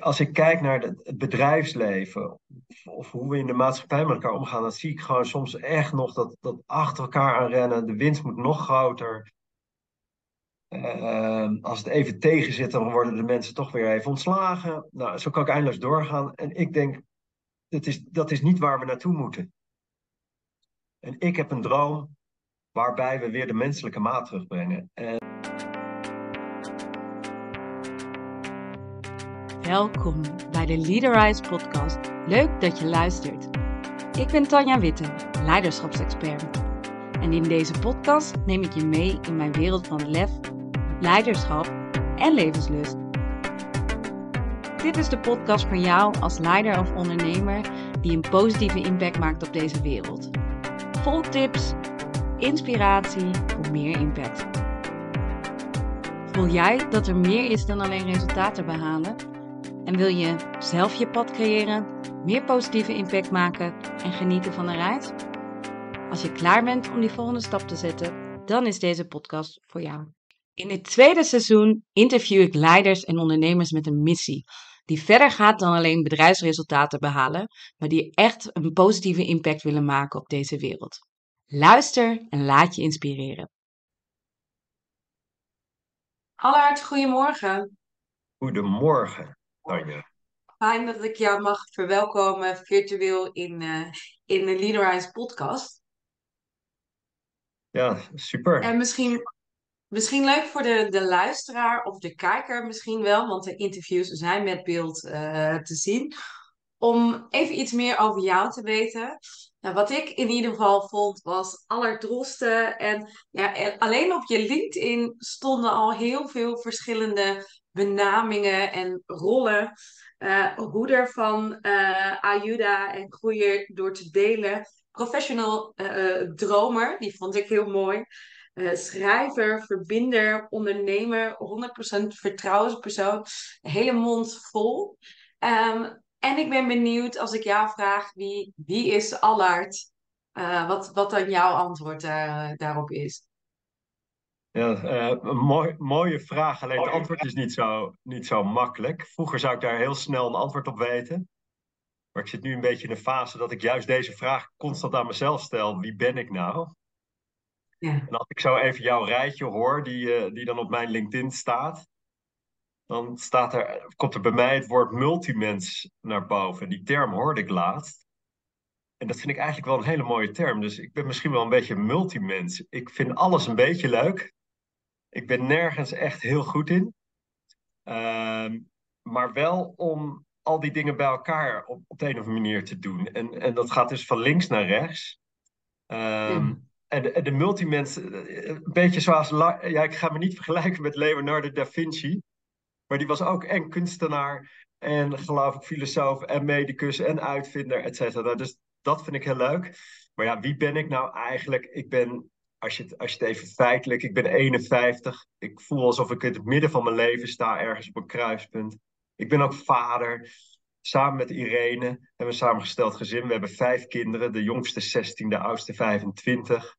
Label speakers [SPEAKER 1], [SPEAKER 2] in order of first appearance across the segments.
[SPEAKER 1] als ik kijk naar het bedrijfsleven of, hoe we in de maatschappij met elkaar omgaan, dan zie ik gewoon soms echt nog dat, dat achter elkaar aan rennen. De winst moet nog groter. Uh, als het even tegen zit, dan worden de mensen toch weer even ontslagen. Nou, zo kan ik eindeloos doorgaan. En ik denk, dat is, dat is niet waar we naartoe moeten. En ik heb een droom waarbij we weer de menselijke maat terugbrengen. En...
[SPEAKER 2] Welkom bij de Leaderize podcast. Leuk dat je luistert. Ik ben Tanja Witte, leiderschapsexpert. En in deze podcast neem ik je mee in mijn wereld van lef, leiderschap en levenslust. Dit is de podcast voor jou als leider of ondernemer die een positieve impact maakt op deze wereld. Vol tips, inspiratie voor meer impact. Voel jij dat er meer is dan alleen resultaten behalen? En wil je zelf je pad creëren, meer positieve impact maken en genieten van een reis? Als je klaar bent om die volgende stap te zetten, dan is deze podcast voor jou. In dit tweede seizoen interview ik leiders en ondernemers met een missie. Die verder gaat dan alleen bedrijfsresultaten behalen, maar die echt een positieve impact willen maken op deze wereld. Luister en laat je inspireren. Allard, goedemorgen.
[SPEAKER 1] Goedemorgen. Tanja.
[SPEAKER 2] Fijn dat ik jou mag verwelkomen virtueel in, uh, in de Leaderize podcast.
[SPEAKER 1] Ja, super.
[SPEAKER 2] En misschien, misschien leuk voor de, de luisteraar of de kijker misschien wel, want de interviews zijn met beeld uh, te zien. Om even iets meer over jou te weten. Nou, wat ik in ieder geval vond was allerdrosten. En ja, alleen op je LinkedIn stonden al heel veel verschillende benamingen en rollen. Uh, hoeder van uh, Ayuda en groeien door te delen. Professional uh, dromer, die vond ik heel mooi. schrijver, verbinder, ondernemer, 100% vertrouwenspersoon. Hele mond vol. Um, en ik ben benieuwd als ik jou vraag wie, wie is Allard? wat, wat dan jouw antwoord daarop is.
[SPEAKER 1] Ja, uh, een mooi, mooie vraag. Alleen het antwoord is niet zo, niet zo makkelijk. Vroeger zou ik daar heel snel een antwoord op weten. Maar ik zit nu een beetje in een fase dat ik juist deze vraag constant aan mezelf stel. Wie ben ik nou? Ja. En als ik zo even jouw rijtje hoor, die, uh, die dan op mijn LinkedIn staat. Dan staat er, komt er bij mij het woord multimens naar boven. Die term hoorde ik laatst. En dat vind ik eigenlijk wel een hele mooie term. Dus ik ben misschien wel een beetje multimens. Ik vind alles een beetje leuk. Ik ben nergens echt heel goed in. Ehm, maar wel om al die dingen bij elkaar op, op de een of andere manier te doen. En, en dat gaat dus van links naar rechts. Ehm, en, de, de multimens, eh, een beetje zoals, ja, ik ga me niet vergelijken met Leonardo da Vinci. Maar die was ook en kunstenaar en geloof ik filosoof en medicus en uitvinder, et cetera. Dus dat vind ik heel leuk. Maar ja, wie ben ik nou eigenlijk? Ik ben als je, het, als je het even feitelijk, ik ben 51. Ik voel alsof ik in het midden van mijn leven sta, ergens op een kruispunt. Ik ben ook vader. Samen met Irene hebben we een samengesteld gezin. We hebben vijf kinderen, de jongste 16, de oudste 25.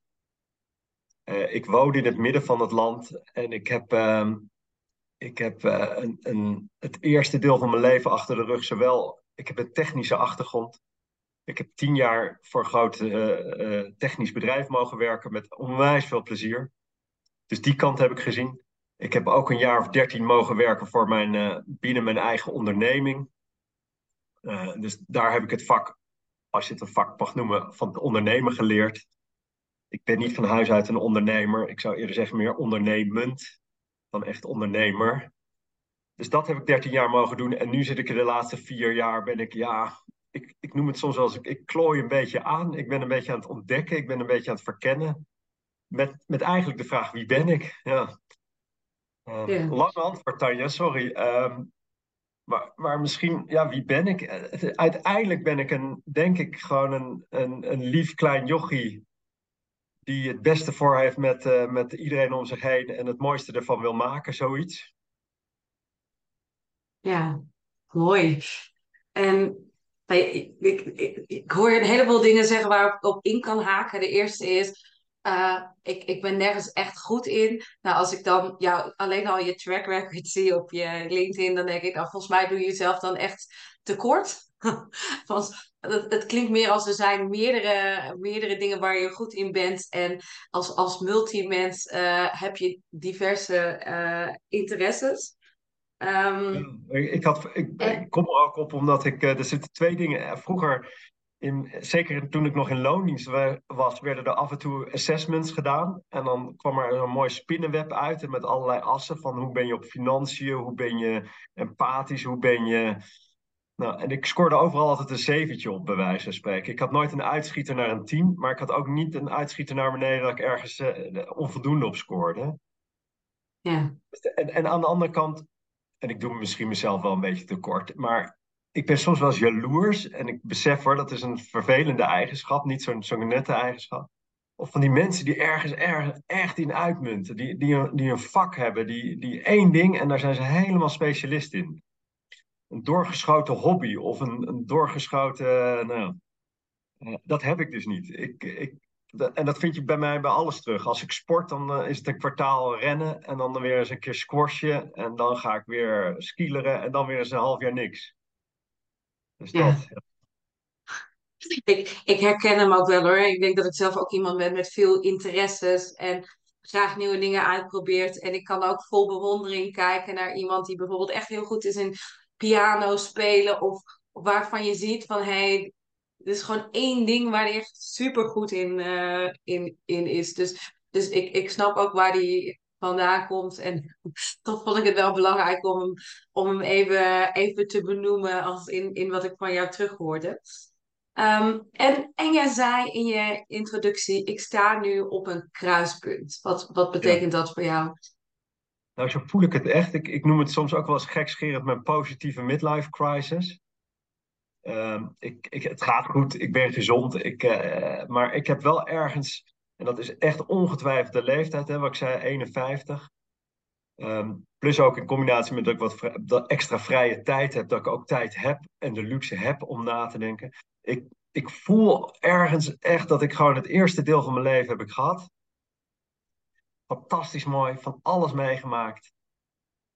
[SPEAKER 1] Uh, eh, ik woon in het midden van het land en ik heb, uh, ik heb uh, een, een, het eerste deel van mijn leven achter de rug. Zowel, ik heb een technische achtergrond. Ik heb tien jaar voor een groot uh, technisch bedrijf mogen werken met onwijs veel plezier. Dus die kant heb ik gezien. Ik heb ook een jaar of dertien mogen werken voor mijn, binnen mijn eigen onderneming. dus daar heb ik het vak, als je het een vak mag noemen, van het ondernemen geleerd. Ik ben niet van huis uit een ondernemer. Ik zou eerder zeggen meer ondernemend dan echt ondernemer. Dus dat heb ik dertien jaar mogen doen. En nu zit ik in de laatste vier jaar, ben ik ja, ik, ik noem het soms wel eens, ik, ik klooi een beetje aan. Ik ben een beetje aan het ontdekken, ik ben een beetje aan het verkennen. Met, met eigenlijk de vraag, wie ben ik? Ja. Uh, Lang antwoord, Tanja, sorry. Ehm, maar, maar misschien, ja, wie ben ik? Eh, uiteindelijk ben ik een, denk ik, gewoon een, een, een lief klein jochie. Die het beste voor heeft met, uh, met iedereen om zich heen en het mooiste ervan wil maken, zoiets.
[SPEAKER 2] Ja, mooi. En ik, ik, ik, ik, hoor een heleboel dingen zeggen waar ik op in kan haken. De eerste is, uh, ik, ik ben nergens echt goed in. Nou, als ik dan jou alleen al je track record zie op je LinkedIn, dan denk ik, nou, volgens mij doe je jezelf dan echt tekort. Want het, het, klinkt meer als er zijn meerdere, meerdere dingen waar je goed in bent. En als, als multimens uh, heb je diverse uh, interesses.
[SPEAKER 1] Um, ik, had, ik, ik, kom er ook op omdat ik. er zitten twee dingen. Vroeger in, zeker toen ik nog in loondienst was, werden er af en toe assessments gedaan. En dan kwam er een mooi spinnenweb uit met allerlei assen van hoe ben je op financiën, hoe ben je empathisch, hoe ben je... Nou, en ik scoorde overal altijd een zeventje op, bij wijze van spreken. Ik had nooit een uitschieter naar een tien, maar ik had ook niet een uitschieter naar beneden dat ik ergens uh, onvoldoende op scoorde.
[SPEAKER 2] Ja.
[SPEAKER 1] En, en aan de andere kant, en ik doe misschien mezelf wel een beetje tekort, maar ik ben soms wel eens jaloers en ik besef hoor, dat is een vervelende eigenschap, niet zo'n zo'n nette eigenschap. Of van die mensen die ergens, ergens echt in uitmunten, die, die, die een vak hebben, die, die één ding en daar zijn ze helemaal specialist in. Een doorgeschoten hobby of een, een doorgeschoten, nou, eh, dat heb ik dus niet. Ik, ik, en dat vind je bij mij bij alles terug. Als ik sport, dan eh, is het een kwartaal rennen en dan weer eens een keer squashen en dan ga ik weer skileren en dan weer eens een half jaar niks. Dus ja. dat.
[SPEAKER 2] Ik, ik herken hem ook wel hoor. Ik denk dat ik zelf ook iemand ben met veel interesses en graag nieuwe dingen uitprobeert. En ik kan ook vol bewondering kijken naar iemand die bijvoorbeeld echt heel goed is in piano spelen. Of, waarvan je ziet van hé, hey, er is gewoon één ding waar hij echt super goed in, uh, in, in is. Dus, dus ik, ik snap ook waar die vandaan komt. En toch vond ik het wel belangrijk om hem, om hem even, even te benoemen als in, in wat ik van jou terughoorde. Um, en, en jij zei in je introductie, ik sta nu op een kruispunt. Wat, wat betekent dat voor jou?
[SPEAKER 1] Nou, zo voel ik het echt. Ik, ik noem het soms ook wel eens gekscherend mijn positieve midlife crisis. Um, ik, ik, het gaat goed, ik ben gezond, ik, uh, maar ik heb wel ergens en dat is echt ongetwijfeld de leeftijd, hè, wat ik zei, 51. Ehm, plus ook in combinatie met dat ik wat dat extra vrije tijd heb, dat ik ook tijd heb en de luxe heb om na te denken. Ik, ik voel ergens echt dat ik gewoon het eerste deel van mijn leven heb ik gehad. Fantastisch mooi, van alles meegemaakt.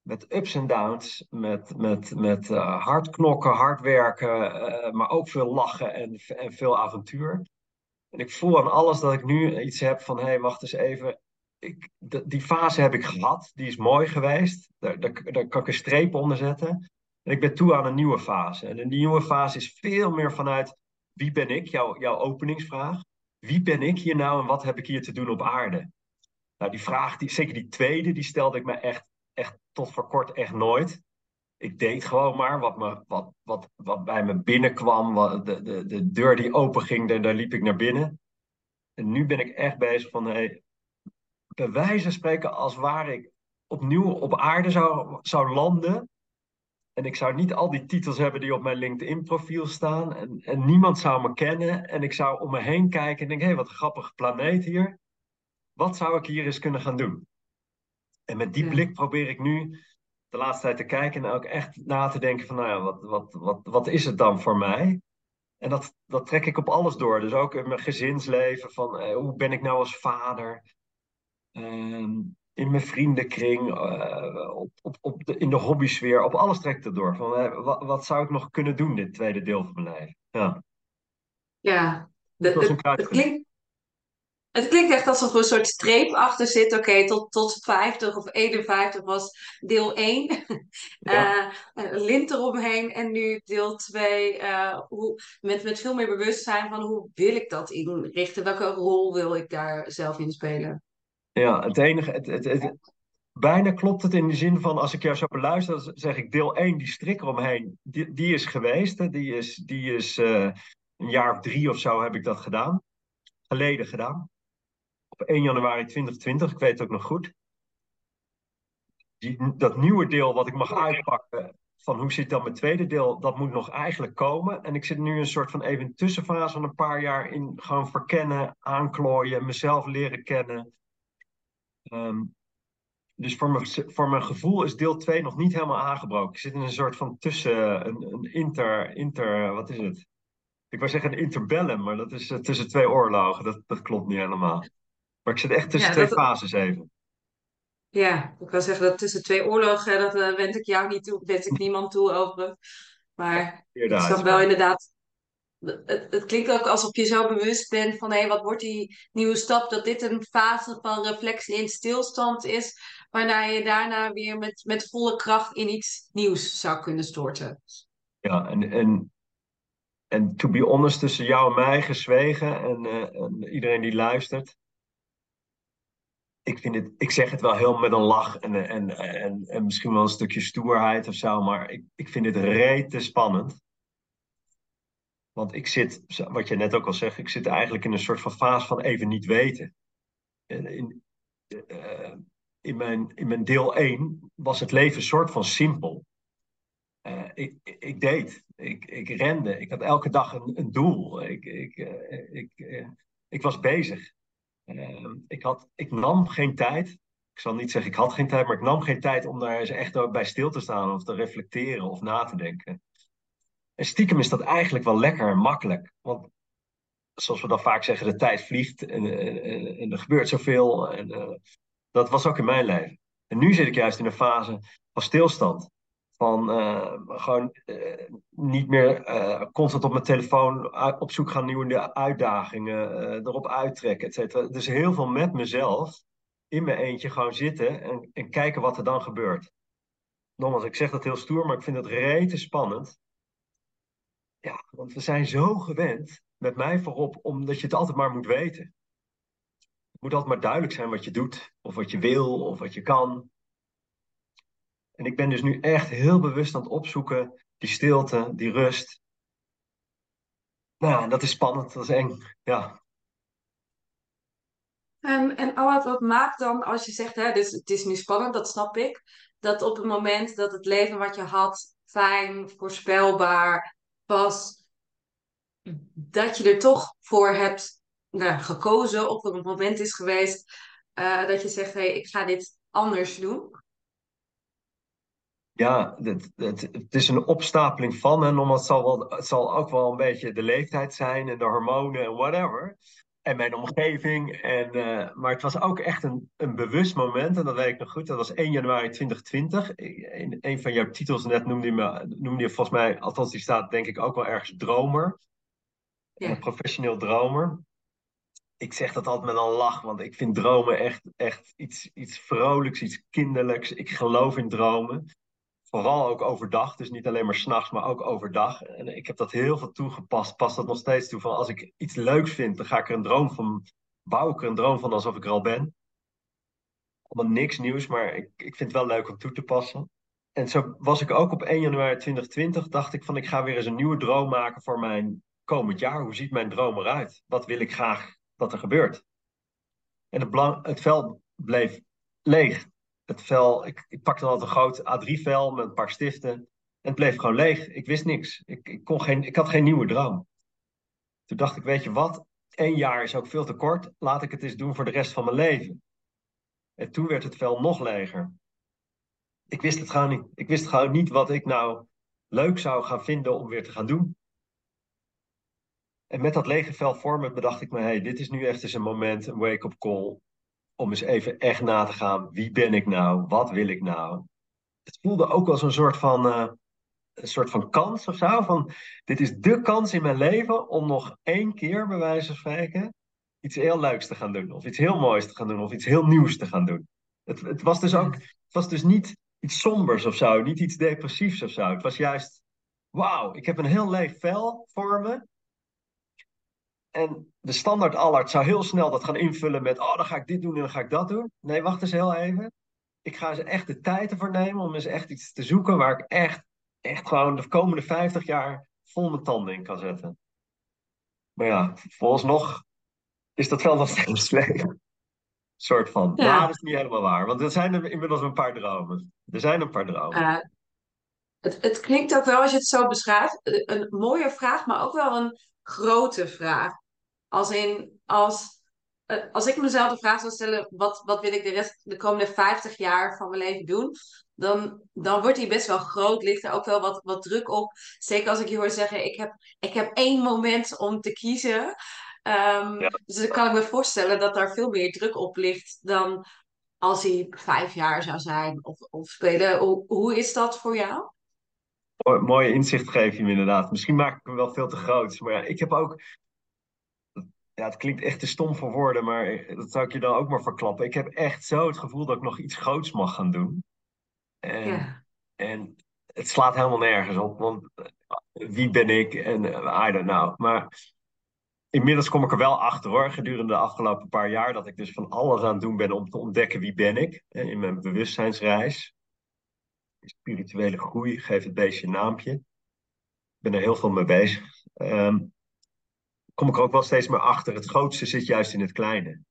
[SPEAKER 1] Met ups en downs, met, met, met uh, hard knokken, hard werken, uh, maar ook veel lachen en, en veel avontuur. En ik voel aan alles dat ik nu iets heb van, hé, hey, wacht eens even. Ik, die fase heb ik gehad, die is mooi geweest. Daar, daar, daar kan ik een streep onder zetten. En ik ben toe aan een nieuwe fase. En die nieuwe fase is veel meer vanuit, wie ben ik? Jouw, jouw openingsvraag. Wie ben ik hier nou en wat heb ik hier te doen op aarde? Nou, die vraag, die, zeker die tweede, die stelde ik me echt, echt tot voor kort echt nooit ik deed gewoon maar wat, me, wat, wat, wat bij me binnenkwam. Wat, de, de, de deur die open ging, daar, daar liep ik naar binnen. En nu ben ik echt bezig van, hey, bij wijze van spreken, als waar ik opnieuw op aarde zou, zou landen. En ik zou niet al die titels hebben die op mijn LinkedIn-profiel staan. En, en niemand zou me kennen. En ik zou om me heen kijken en denken, hé, hey, wat een grappige planeet hier. Wat zou ik hier eens kunnen gaan doen? En met die blik probeer ik nu de laatste tijd te kijken en ook echt na te denken van, nou ja, wat, wat, wat, wat is het dan voor mij? En dat, dat trek ik op alles door. Dus ook in mijn gezinsleven, van eh, hoe ben ik nou als vader? Uh, in mijn vriendenkring, uh, op, op, op de, in de hobbysfeer, op alles trek ik het door. Van, uh, wat, wat zou ik nog kunnen doen, dit tweede deel van mijn leven? Ja,
[SPEAKER 2] ja de, het, klinkt, het klinkt echt alsof er een soort streep achter zit. Oké, tot, tot 50 of 51 was deel 1. Ja. Uh, lint eromheen. En nu deel 2. Uh, hoe, met, met veel meer bewustzijn van hoe wil ik dat inrichten? Welke rol wil ik daar zelf in spelen?
[SPEAKER 1] Ja, het enige. Het, het, het, bijna klopt het in de zin van als ik jou zo beluister, dan zeg ik deel 1, die strik eromheen, die, die is geweest. Hè? Die is, die is uh, een jaar of drie of zo heb ik dat gedaan. Geleden gedaan op 1 januari 2020, ik weet het ook nog goed. Die, dat nieuwe deel wat ik mag uitpakken, van hoe zit dan mijn tweede deel, dat moet nog eigenlijk komen. En ik zit nu een soort van even tussenfase van een paar jaar in gewoon verkennen, aanklooien, mezelf leren kennen. Um, dus voor mijn, voor mijn gevoel is deel 2 nog niet helemaal aangebroken. Ik zit in een soort van tussen, een, een inter, inter, wat is het? Ik wou zeggen een interbellum, maar dat is uh, tussen twee oorlogen. Dat, dat klopt niet helemaal. Maar ik zit echt tussen twee fases even.
[SPEAKER 2] Ja, ik wil zeggen dat tussen twee oorlogen, dat uh, wens ik jou niet toe, wens ik niemand toe over. Maar het is dan wel inderdaad. Het, het, klinkt ook alsof je zo bewust bent van hé, hey, wat wordt die nieuwe stap? Dat dit een fase van reflectie in stilstand is, waarna je daarna weer met, met volle kracht in iets nieuws zou kunnen storten.
[SPEAKER 1] Ja, en, en, en to be honest, tussen jou en mij gezwegen en, uh, en iedereen die luistert, ik, vind het, ik zeg het wel heel met een lach en, en, en, en misschien wel een stukje stoerheid of zo, maar ik, ik vind het rete spannend. Want ik zit, wat je net ook al zegt, ik zit eigenlijk in een soort van fase van even niet weten. In, uh, in, mijn, in mijn deel 1 was het leven een soort van simpel. Uh, ik, ik, deed, ik, ik rende, ik had elke dag een, een doel. Ik, ik, uh, ik, ik was bezig. Ehm, ik, had, ik nam geen tijd. Ik zal niet zeggen ik had geen tijd, maar ik nam geen tijd om daar eens echt bij stil te staan of te reflecteren of na te denken. En stiekem is dat eigenlijk wel lekker en makkelijk. Want zoals we dan vaak zeggen, de tijd vliegt en, en, en er gebeurt zoveel. En, uh, dat was ook in mijn leven. En nu zit ik juist in een fase van stilstand. Van uh, gewoon uh, niet meer uh, constant op mijn telefoon op zoek gaan nieuwe uitdagingen, erop uittrekken, et cetera. Dus heel veel met mezelf in mijn eentje gewoon zitten en, en kijken wat er dan gebeurt. Nogmaals, ik zeg dat heel stoer, maar ik vind het rete spannend. Ja, want we zijn zo gewend, met mij voorop, omdat je het altijd maar moet weten. Het moet altijd maar duidelijk zijn wat je doet, of wat je wil, of wat je kan. En ik ben dus nu echt heel bewust aan het opzoeken, die stilte, die rust. Nou, dat is spannend, dat is eng, ja.
[SPEAKER 2] En, en Awad, wat maakt dan als je zegt, hè, dus het is nu spannend, dat snap ik, dat op het moment dat het leven wat je had fijn, voorspelbaar was, dat je er toch voor hebt nou, gekozen, of er een moment is geweest uh, dat je zegt, hé, hey, ik ga dit anders doen?
[SPEAKER 1] Ja, het, het, het, is een opstapeling van. En omdat het zal, wel, het zal ook wel een beetje de leeftijd zijn en de hormonen en whatever. En mijn omgeving. En, uh, maar het was ook echt een, een bewust moment. En dat weet ik nog goed. Dat was 1 januari 2020. In een van jouw titels net noemde je, me, noemde je volgens mij, althans die staat denk ik ook wel ergens dromer. Ja. Een professioneel dromer. Ik zeg dat altijd met een lach, want ik vind dromen echt, echt iets, iets vrolijks, iets kinderlijks. Ik geloof in dromen vooral ook overdag. Dus niet alleen maar s'nachts, maar ook overdag. En ik heb dat heel veel toegepast. Pas dat nog steeds toe. Van als ik iets leuks vind, dan ga ik er een droom van. Bouw ik er een droom van alsof ik er al ben. Allemaal niks nieuws, maar ik, ik vind het wel leuk om toe te passen. En zo was ik ook op 1 januari 2020. Dacht ik van ik ga weer eens een nieuwe droom maken voor mijn komend jaar. Hoe ziet mijn droom eruit? Wat wil ik graag dat er gebeurt? En het, het veld bleef leeg het vel, ik, ik pakte altijd een groot A3-vel met een paar stiften. En het bleef gewoon leeg. Ik wist niks. Ik, ik, kon geen, ik had geen nieuwe droom. Toen dacht ik, weet je wat? Eén jaar is ook veel te kort. Laat ik het eens doen voor de rest van mijn leven. En toen werd het vel nog leger. Ik wist het gewoon niet. Ik wist gewoon niet wat ik nou leuk zou gaan vinden om weer te gaan doen. En met dat lege vel voor me bedacht ik me, hey, dit is nu echt eens een moment, een wake-up call om eens even echt na te gaan. Wie ben ik nou? Wat wil ik nou? Het voelde ook als een soort van, uh, een soort van kans of zo. Van, dit is de kans in mijn leven om nog één keer, bij wijze van spreken, iets heel leuks te gaan doen. Of iets heel moois te gaan doen. Of iets heel nieuws te gaan doen. Het, het was dus ook, het was dus niet iets sombers of zo. Niet iets depressiefs of zo. Het was juist, wauw, ik heb een heel leeg vel voor me. En de standaard allard zou heel snel dat gaan invullen met, oh, dan ga ik dit doen en dan ga ik dat doen. Nee, wacht eens heel even. Ik ga eens echt de tijd ervoor nemen om eens echt iets te zoeken waar ik echt, echt gewoon de komende 50 jaar vol mijn tanden in kan zetten. Maar ja, nog is dat wel nog steeds leeg. soort van. Ja. dat is niet helemaal waar. Want er zijn er inmiddels een paar dromen. Er zijn een paar dromen. Uh,
[SPEAKER 2] het, het klinkt ook wel, als je het zo beschrijft, een mooie vraag, maar ook wel een grote vraag. Als in, als, eh, als ik mezelf de vraag zou stellen, wat, wat wil ik de, rest, de komende 50 jaar van mijn leven doen? Dan, dan wordt die best wel groot, ligt er ook wel wat, wat druk op. Zeker als ik je hoor zeggen, ik heb, ik heb één moment om te kiezen. Ehm, dus dan kan ik me voorstellen dat daar veel meer druk op ligt dan als hij vijf jaar zou zijn of, of spelen. Hoe, hoe is dat voor jou?
[SPEAKER 1] Mooie inzicht geef je me inderdaad. Misschien maak ik hem wel veel te groot. Maar ja, ik heb ook. Ja, het klinkt echt te stom voor woorden, maar dat zou ik je dan ook maar verklappen. Ik heb echt zo het gevoel dat ik nog iets groots mag gaan doen. En, ja. en het slaat helemaal nergens op, want eh, wie ben ik en uh, I don't know. Maar inmiddels kom ik er wel achter hoor, gedurende de afgelopen paar jaar, dat ik dus van alles aan het doen ben om te ontdekken wie ben ik in mijn bewustzijnsreis. Spirituele groei, geef het beestje een naampje. Ik ben er heel veel mee bezig. Um, kom ik er ook wel steeds meer achter. Het grootste zit juist in het kleine.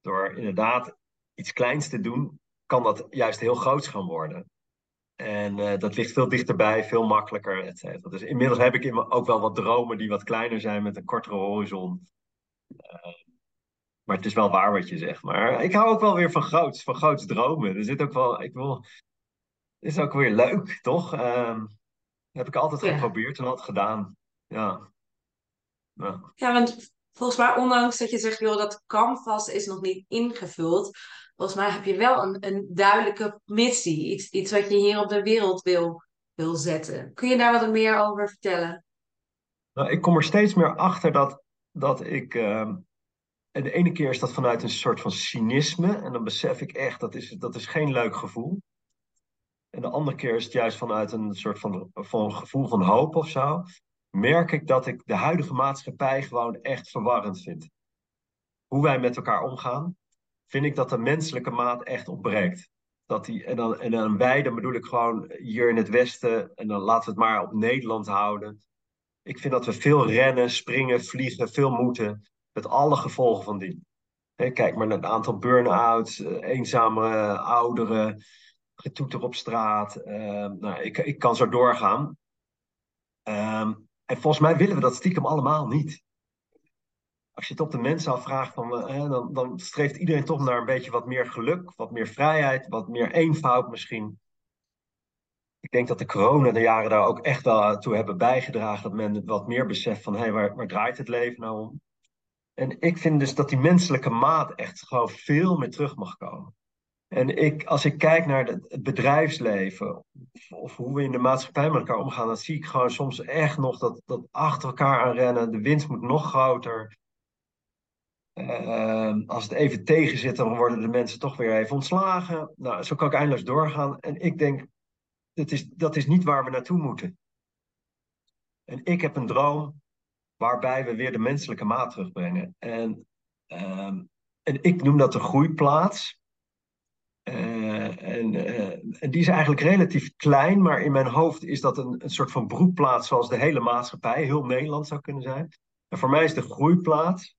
[SPEAKER 1] Door inderdaad iets kleins te doen, kan dat juist heel groots gaan worden. En uh, dat ligt veel dichterbij, veel makkelijker, et cetera. Dus inmiddels heb ik ook wel wat dromen die wat kleiner zijn met een kortere horizon. Uh, maar het is wel waar wat je zegt. Maar ik hou ook wel weer van groots, van groots dromen. Er zit ook wel, ik wil, is ook weer leuk, toch? Uh, heb ik altijd ja. geprobeerd en altijd gedaan. Ja.
[SPEAKER 2] Ja. Ja, want volgens mij, ondanks dat je zegt, joh, dat canvas is nog niet ingevuld, volgens mij heb je wel een, een duidelijke missie. Iets, iets wat je hier op de wereld wil, wil zetten. Kun je daar wat meer over vertellen?
[SPEAKER 1] Nou, ik kom er steeds meer achter dat, dat ik. Uh, de ene keer is dat vanuit een soort van cynisme. En dan besef ik echt, dat is, dat is geen leuk gevoel. En de andere keer is het juist vanuit een soort van, van gevoel van hoop of zo. Merk ik dat ik de huidige maatschappij gewoon echt verwarrend vind. Hoe wij met elkaar omgaan, vind ik dat de menselijke maat echt ontbreekt. Dat die, en, dan, en dan wij, dan bedoel ik gewoon hier in het Westen, en dan laten we het maar op Nederland houden. Ik vind dat we veel rennen, springen, vliegen, veel moeten, met alle gevolgen van die. kijk maar naar het aantal burn-outs, eh, eenzame ouderen, getoeter op straat. Uh, nou, ik, ik kan zo doorgaan. Um, en volgens mij willen we dat stiekem allemaal niet als je het op de mensen afvraagt, dan, eh, dan, dan streeft iedereen toch naar een beetje wat meer geluk, wat meer vrijheid, wat meer eenvoud misschien. Ik denk dat de corona de jaren daar ook echt wel toe hebben bijgedragen. Dat men wat meer beseft van, hé, waar, waar draait het leven nou om? En ik vind dus dat die menselijke maat echt gewoon veel meer terug mag komen. En ik, als ik kijk naar het bedrijfsleven, of, hoe we in de maatschappij met elkaar omgaan, dan zie ik gewoon soms echt nog dat, dat achter elkaar aan rennen. De winst moet nog groter. Uh, als het even tegen zit, dan worden de mensen toch weer even ontslagen. Nou, zo kan ik eindeloos doorgaan. En ik denk, dat is, dat is niet waar we naartoe moeten. En ik heb een droom waarbij we weer de menselijke maat terugbrengen. En, uh, en ik noem dat de groeiplaats. Uh, en, en, die is eigenlijk relatief klein, maar in mijn hoofd is dat een, soort van broedplaats zoals de hele maatschappij, heel Nederland zou kunnen zijn. En voor mij is de groeiplaats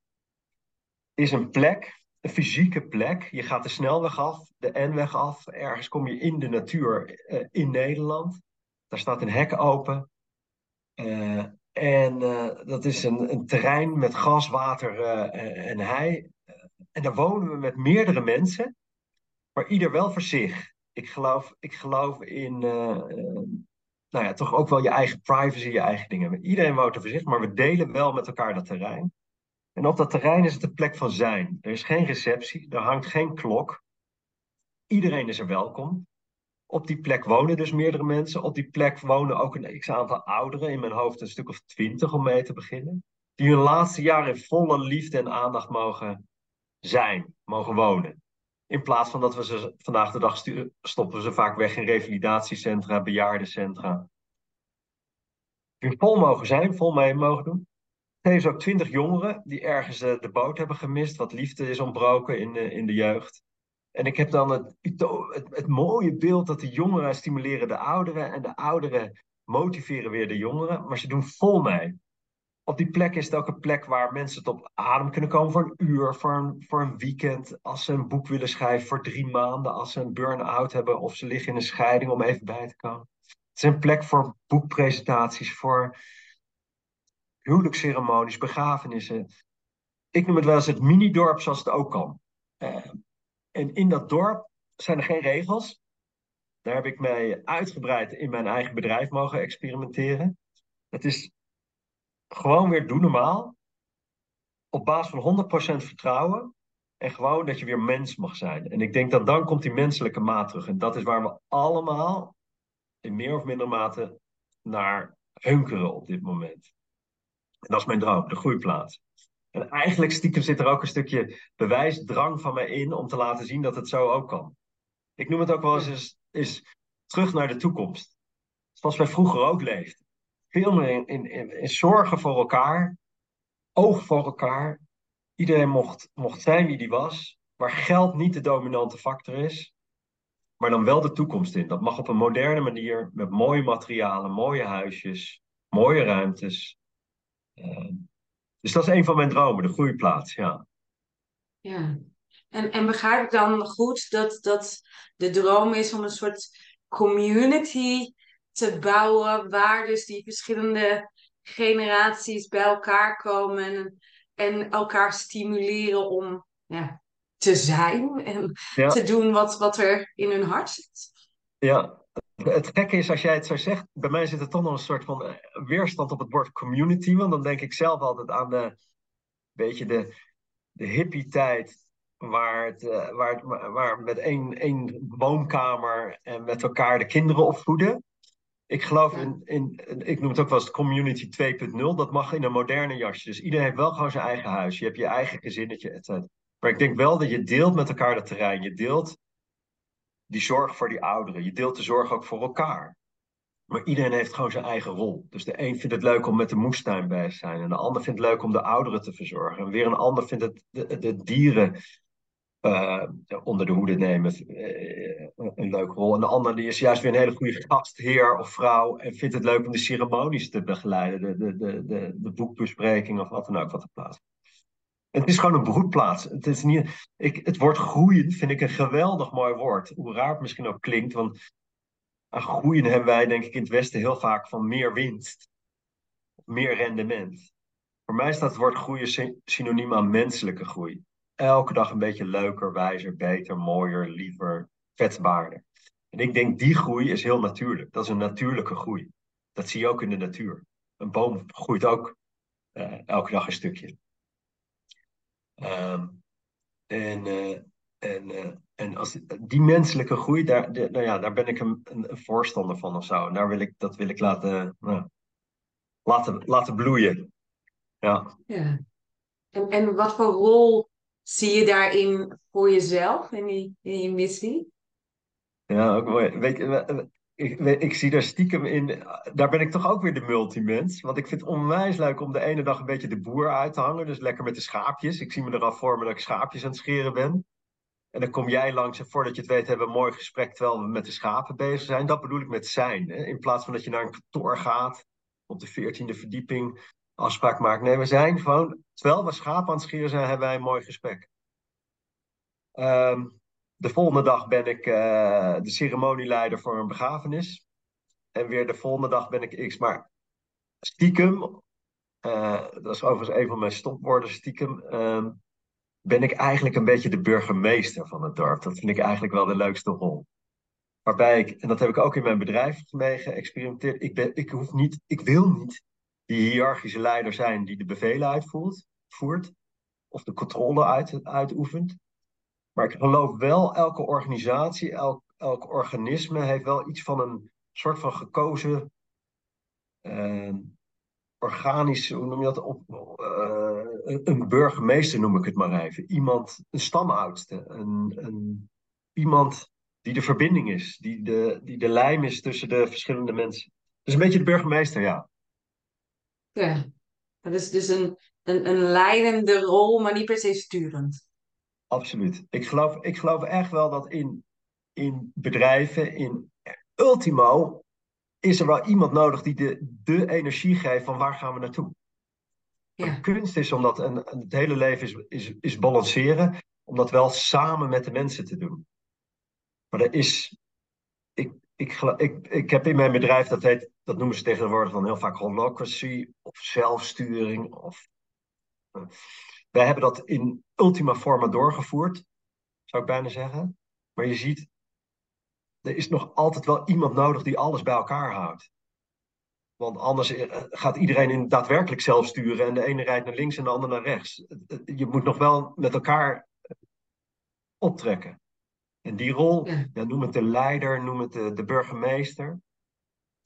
[SPEAKER 1] is een plek, een fysieke plek. Je gaat de snelweg af, de N-weg af. Ergens kom je in de natuur uh, in Nederland. Daar staat een hek open. En dat is een, een, terrein met gas, water en hei. en daar wonen we met meerdere mensen, maar ieder wel voor zich. Ik geloof, ik geloof in, nou ja, toch ook wel je eigen privacy, je eigen dingen. Iedereen woont er voor zich, maar we delen wel met elkaar dat terrein. En op dat terrein is het een plek van zijn. Er is geen receptie, er hangt geen klok. Iedereen is er welkom. Op die plek wonen dus meerdere mensen. Op die plek wonen ook een x-aantal ouderen, in mijn hoofd een stuk of twintig om mee te beginnen. Die hun laatste jaar in volle liefde en aandacht mogen zijn, mogen wonen. In plaats van dat we ze vandaag de dag stoppen ze vaak weg in revalidatiecentra, bejaardencentra. Die vol mogen zijn, vol mee mogen doen. Heeft ook twintig jongeren die ergens uh, de boot hebben gemist, wat liefde is ontbroken in, uh, in de jeugd. En ik heb dan het, het, het, mooie beeld dat de jongeren stimuleren de ouderen en de ouderen motiveren weer de jongeren, maar ze doen vol mee. Op die plek is het ook een plek waar mensen tot adem kunnen komen voor een uur, voor een, weekend. Als ze een boek willen schrijven voor drie maanden, als ze een burn-out hebben of ze liggen in een scheiding om even bij te komen. Het is een plek voor boekpresentaties, voor huwelijksceremonies, begrafenissen. Ik noem het wel eens het mini-dorp zoals het ook kan. Uh, en in dat dorp zijn er geen regels. Daar heb ik mij uitgebreid in mijn eigen bedrijf mogen experimenteren. Het is gewoon weer doen normaal. op basis van 100% vertrouwen en gewoon dat je weer mens mag zijn. En ik denk dat dan komt die menselijke maat terug. En dat is waar we allemaal in meer of minder mate naar hunkeren op dit moment. En dat is mijn droom, de groeiplaats. En eigenlijk stiekem zit er ook een stukje bewijsdrang van mij in om te laten zien dat het zo ook kan. Ik noem het ook wel eens, is terug naar de toekomst. Zoals wij vroeger ook leefden. Veel meer in, in, zorgen voor elkaar, oog voor elkaar. Iedereen mocht, mocht zijn wie die was, waar geld niet de dominante factor is, maar dan wel de toekomst in. Dat mag op een moderne manier, met mooie materialen, mooie huisjes, mooie ruimtes. Uh, dus dat is een van mijn dromen, de groeiplaats, ja.
[SPEAKER 2] Ja, en, en begrijp ik dan goed dat, dat de droom is om een soort community te bouwen waar dus die verschillende generaties bij elkaar komen en, en elkaar stimuleren om ja, te zijn en te doen wat, wat er in hun hart zit.
[SPEAKER 1] Ja, het gekke is als jij het zo zegt, bij mij zit er toch nog een soort van eh, weerstand op het woord community, want dan denk ik zelf altijd aan de, beetje de, de hippie tijd waar, het, uh, waar, het, waar met één, één woonkamer en met elkaar de kinderen opvoeden. Ik geloof in, in, ik noem het ook wel eens community 2.0. Dat mag in een moderne jasje. Dus iedereen heeft wel gewoon zijn eigen huis. Je hebt je eigen gezinnetje, et cetera. Maar ik denk wel dat je deelt met elkaar dat terrein. Je deelt die zorg voor die ouderen. Je deelt de zorg ook voor elkaar. Maar iedereen heeft gewoon zijn eigen rol. Dus de een vindt het leuk om met de moestuin bij te zijn. En de ander vindt het leuk om de ouderen te verzorgen. En weer een ander vindt het de, de dieren uh, onder de hoede nemen uh, een leuke rol. En de ander die is juist weer een hele goede gastheer of vrouw en vindt het leuk om de ceremonies te begeleiden, de, de, de, de, de boekbespreking of wat dan ook wat er plaats. Het is gewoon een broedplaats. Het, is niet, ik, het woord groeien vind ik een geweldig mooi woord. Hoe raar het misschien ook klinkt, want aan groeien hebben wij denk ik in het Westen heel vaak van meer winst, meer rendement. Voor mij staat het woord groeien synoniem aan menselijke groei elke dag een beetje leuker, wijzer, beter, mooier, liever, kwetsbaarder. En ik denk die groei is heel natuurlijk. Dat is een natuurlijke groei. Dat zie je ook in de natuur. Een boom groeit ook uh, elke dag een stukje. Um, en uh, en, uh, en als, die menselijke groei, daar, de, nou ja, daar ben ik een, een, voorstander van of zo. En daar wil ik, dat wil ik laten, nou, laten, laten bloeien. Ja.
[SPEAKER 2] ja. En, en wat voor rol Zie je daarin voor jezelf, in die, in je missie?
[SPEAKER 1] Ja, ook mooi. Weet je, ik, ik, zie daar stiekem in, daar ben ik toch ook weer de multimens. Want ik vind het onwijs leuk om de ene dag een beetje de boer uit te hangen. Dus lekker met de schaapjes. Ik zie me eraf voor me dat ik schaapjes aan het scheren ben. En dan kom jij langs en voordat je het weet hebben we een mooi gesprek terwijl we met de schapen bezig zijn. Dat bedoel ik met zijn. Hè? In plaats van dat je naar een kantoor gaat op de veertiende verdieping afspraak maken. Nee, we zijn gewoon, terwijl we schapen aan het zijn, hebben wij een mooi gesprek. Um, de volgende dag ben ik uh, de ceremonieleider voor een begrafenis. En weer de volgende dag ben ik X. Maar stiekem, uh, dat is overigens een van mijn stopwoorden, stiekem, uh, ben ik eigenlijk een beetje de burgemeester van het dorp. Dat vind ik eigenlijk wel de leukste rol. Waarbij ik, en dat heb ik ook in mijn bedrijf mee geëxperimenteerd, ik, ben, ik, hoef niet, ik wil niet die hiërarchische leider zijn die de bevelen uitvoert, voert, of de controle uit, uitoefent. Maar ik geloof wel, elke organisatie, elk, elk organisme heeft wel iets van een soort van gekozen uh, organisch, hoe noem je dat? Op, uh, een burgemeester noem ik het maar even. Iemand, een stamoudste, een, een, iemand die de verbinding is, die de, die de lijm is tussen de verschillende mensen. Dus een beetje de burgemeester, ja.
[SPEAKER 2] Ja, dat is dus een, een, een leidende rol, maar niet per se sturend.
[SPEAKER 1] Absoluut. Ik geloof, ik geloof echt wel dat in, in bedrijven, in ultimo, is er wel iemand nodig die de, de energie geeft van waar gaan we naartoe. Ja. De kunst is om dat, en het hele leven is, is, is balanceren, om dat wel samen met de mensen te doen. Maar er is, ik, ik, ik, ik heb in mijn bedrijf, dat heet, dat noemen ze tegenwoordig dan heel vaak holocracy of zelfsturing. Of, uh, wij hebben dat in ultima forma doorgevoerd, zou ik bijna zeggen. Maar je ziet, er is nog altijd wel iemand nodig die alles bij elkaar houdt. Want anders eh, gaat iedereen in daadwerkelijk zelf sturen en de ene rijdt naar links en de ander naar rechts. Je moet nog wel met elkaar optrekken. En die rol, ja. noem het de leider, noem het de, de, burgemeester.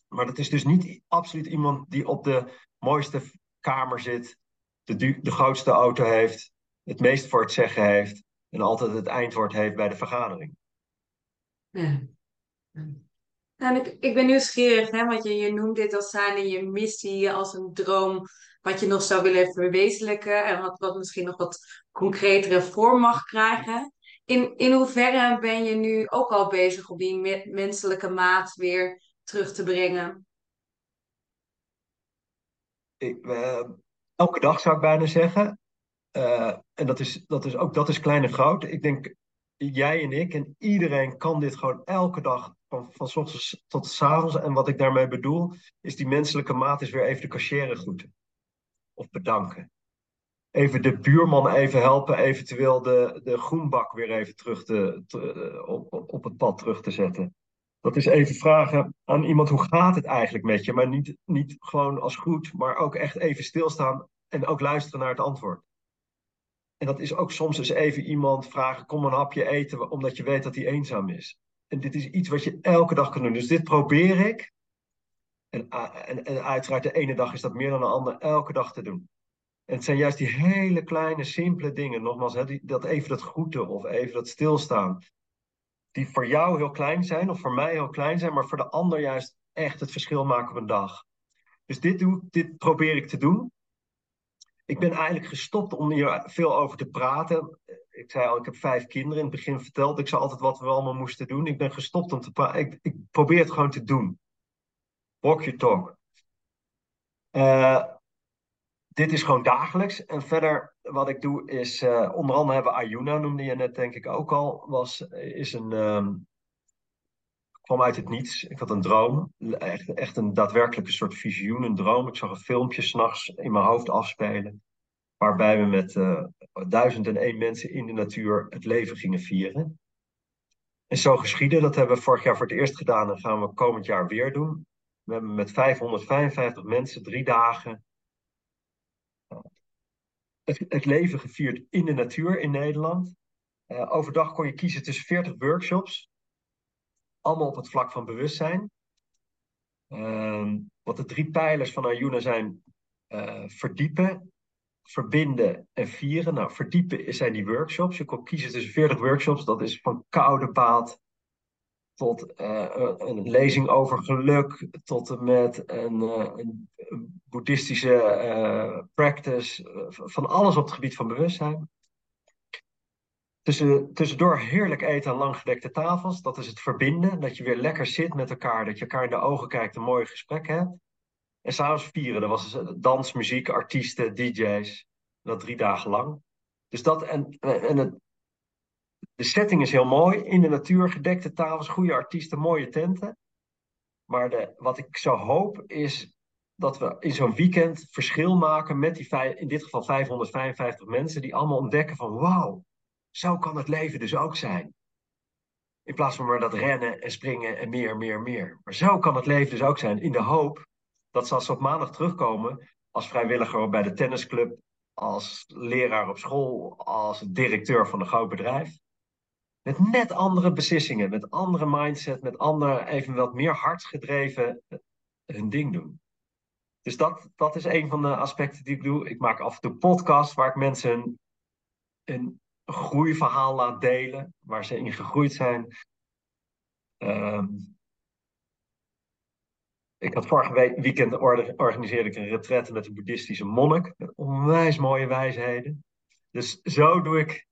[SPEAKER 1] Maar dat is dus niet absoluut iemand die op de mooiste kamer zit, de, de grootste auto heeft, het meest voor het zeggen heeft en altijd het eindwoord heeft bij de vergadering.
[SPEAKER 2] Ja. Nou, ik, ik ben nieuwsgierig, hè, want je, je noemt dit als zijn je missie, als een droom, wat je nog zou willen verwezenlijken en wat, wat misschien nog wat concretere vorm mag krijgen. In, in hoeverre ben je nu ook al bezig om die menselijke maat weer terug te brengen?
[SPEAKER 1] Ik, uh, elke dag zou ik bijna zeggen. Uh, en dat is, dat is ook dat is klein en groot. Ik denk, jij en ik en iedereen kan dit gewoon elke dag van, van ochtends tot s avonds. En wat ik daarmee bedoel, is die menselijke maat is weer even de cashier groeten. Of bedanken. Even de buurman even helpen, eventueel de, de groenbak weer even terug te, te op, op het pad terug te zetten. Dat is even vragen aan iemand, hoe gaat het eigenlijk met je? Maar niet, niet gewoon als goed, maar ook echt even stilstaan en ook luisteren naar het antwoord. En dat is ook soms eens even iemand vragen, kom een hapje eten, omdat je weet dat hij eenzaam is. En dit is iets wat je elke dag kan doen. Dus dit probeer ik. En, en, uiteraard de ene dag is dat meer dan de andere, elke dag te doen. En het zijn juist die hele kleine, simpele dingen, nogmaals, hè, dat even dat groeten of even dat stilstaan, die voor jou heel klein zijn of voor mij heel klein zijn, maar voor de ander juist echt het verschil maken op een dag. Dus dit, doe, dit probeer ik te doen. Ik ben eigenlijk gestopt om hier veel over te praten. Ik zei al, ik heb vijf kinderen. In het begin verteld ik ze altijd wat we allemaal moesten doen. Ik ben gestopt om te praten. Ik, ik probeer het gewoon te doen. Walk your talk. Uh, dit is gewoon dagelijks. En verder wat ik doe is, uh, onder andere hebben we Ayuna, noemde je net denk ik ook al, was, is een, um, kwam uit het niets. Ik had een droom, echt, echt een daadwerkelijke soort visioen, een droom. Ik zag een filmpje s'nachts in mijn hoofd afspelen, waarbij we met uh, duizend en één mensen in de natuur het leven gingen vieren. En zo geschieden, dat hebben we vorig jaar voor het eerst gedaan en gaan we komend jaar weer doen. We hebben met 555 mensen drie dagen het, leven gevierd in de natuur in Nederland. Uh, overdag kon je kiezen tussen 40 workshops, allemaal op het vlak van bewustzijn. Uh, wat de drie pijlers van Ayuna zijn: uh, verdiepen, verbinden en vieren. Nou, verdiepen zijn die workshops. Je kon kiezen tussen 40 workshops. Dat is van koude baat tot uh, een lezing over geluk, tot en met een, uh, een boeddhistische uh, practice, van alles op het gebied van bewustzijn. Tussen, tussendoor heerlijk eten aan langgedekte tafels, dat is het verbinden, dat je weer lekker zit met elkaar, dat je elkaar in de ogen kijkt, een mooi gesprek hebt. En s'avonds vieren, dat was dans, muziek, artiesten, DJ's, dat drie dagen lang. Dus dat en, en het, de setting is heel mooi. In de natuur, gedekte tafels, goede artiesten, mooie tenten. Maar de, wat ik zo hoop is dat we in zo'n weekend verschil maken met die, in dit geval 555 mensen, die allemaal ontdekken van wauw, zo kan het leven dus ook zijn. In plaats van maar dat rennen en springen en meer, meer, meer. Maar zo kan het leven dus ook zijn. In de hoop dat ze als ze op maandag terugkomen als vrijwilliger bij de tennisclub, als leraar op school, als directeur van een groot bedrijf, met net andere beslissingen, met andere mindset, met andere, even wat meer hartsgedreven eh, hun ding doen. Dus dat, dat is een van de aspecten die ik doe. Ik maak af en toe podcasts waar ik mensen een, groeiverhaal laat delen, waar ze in gegroeid zijn. Um, ik had vorige week, weekend organiseerde ik een retraite met een boeddhistische monnik. Met onwijs mooie wijsheden. Dus zo doe ik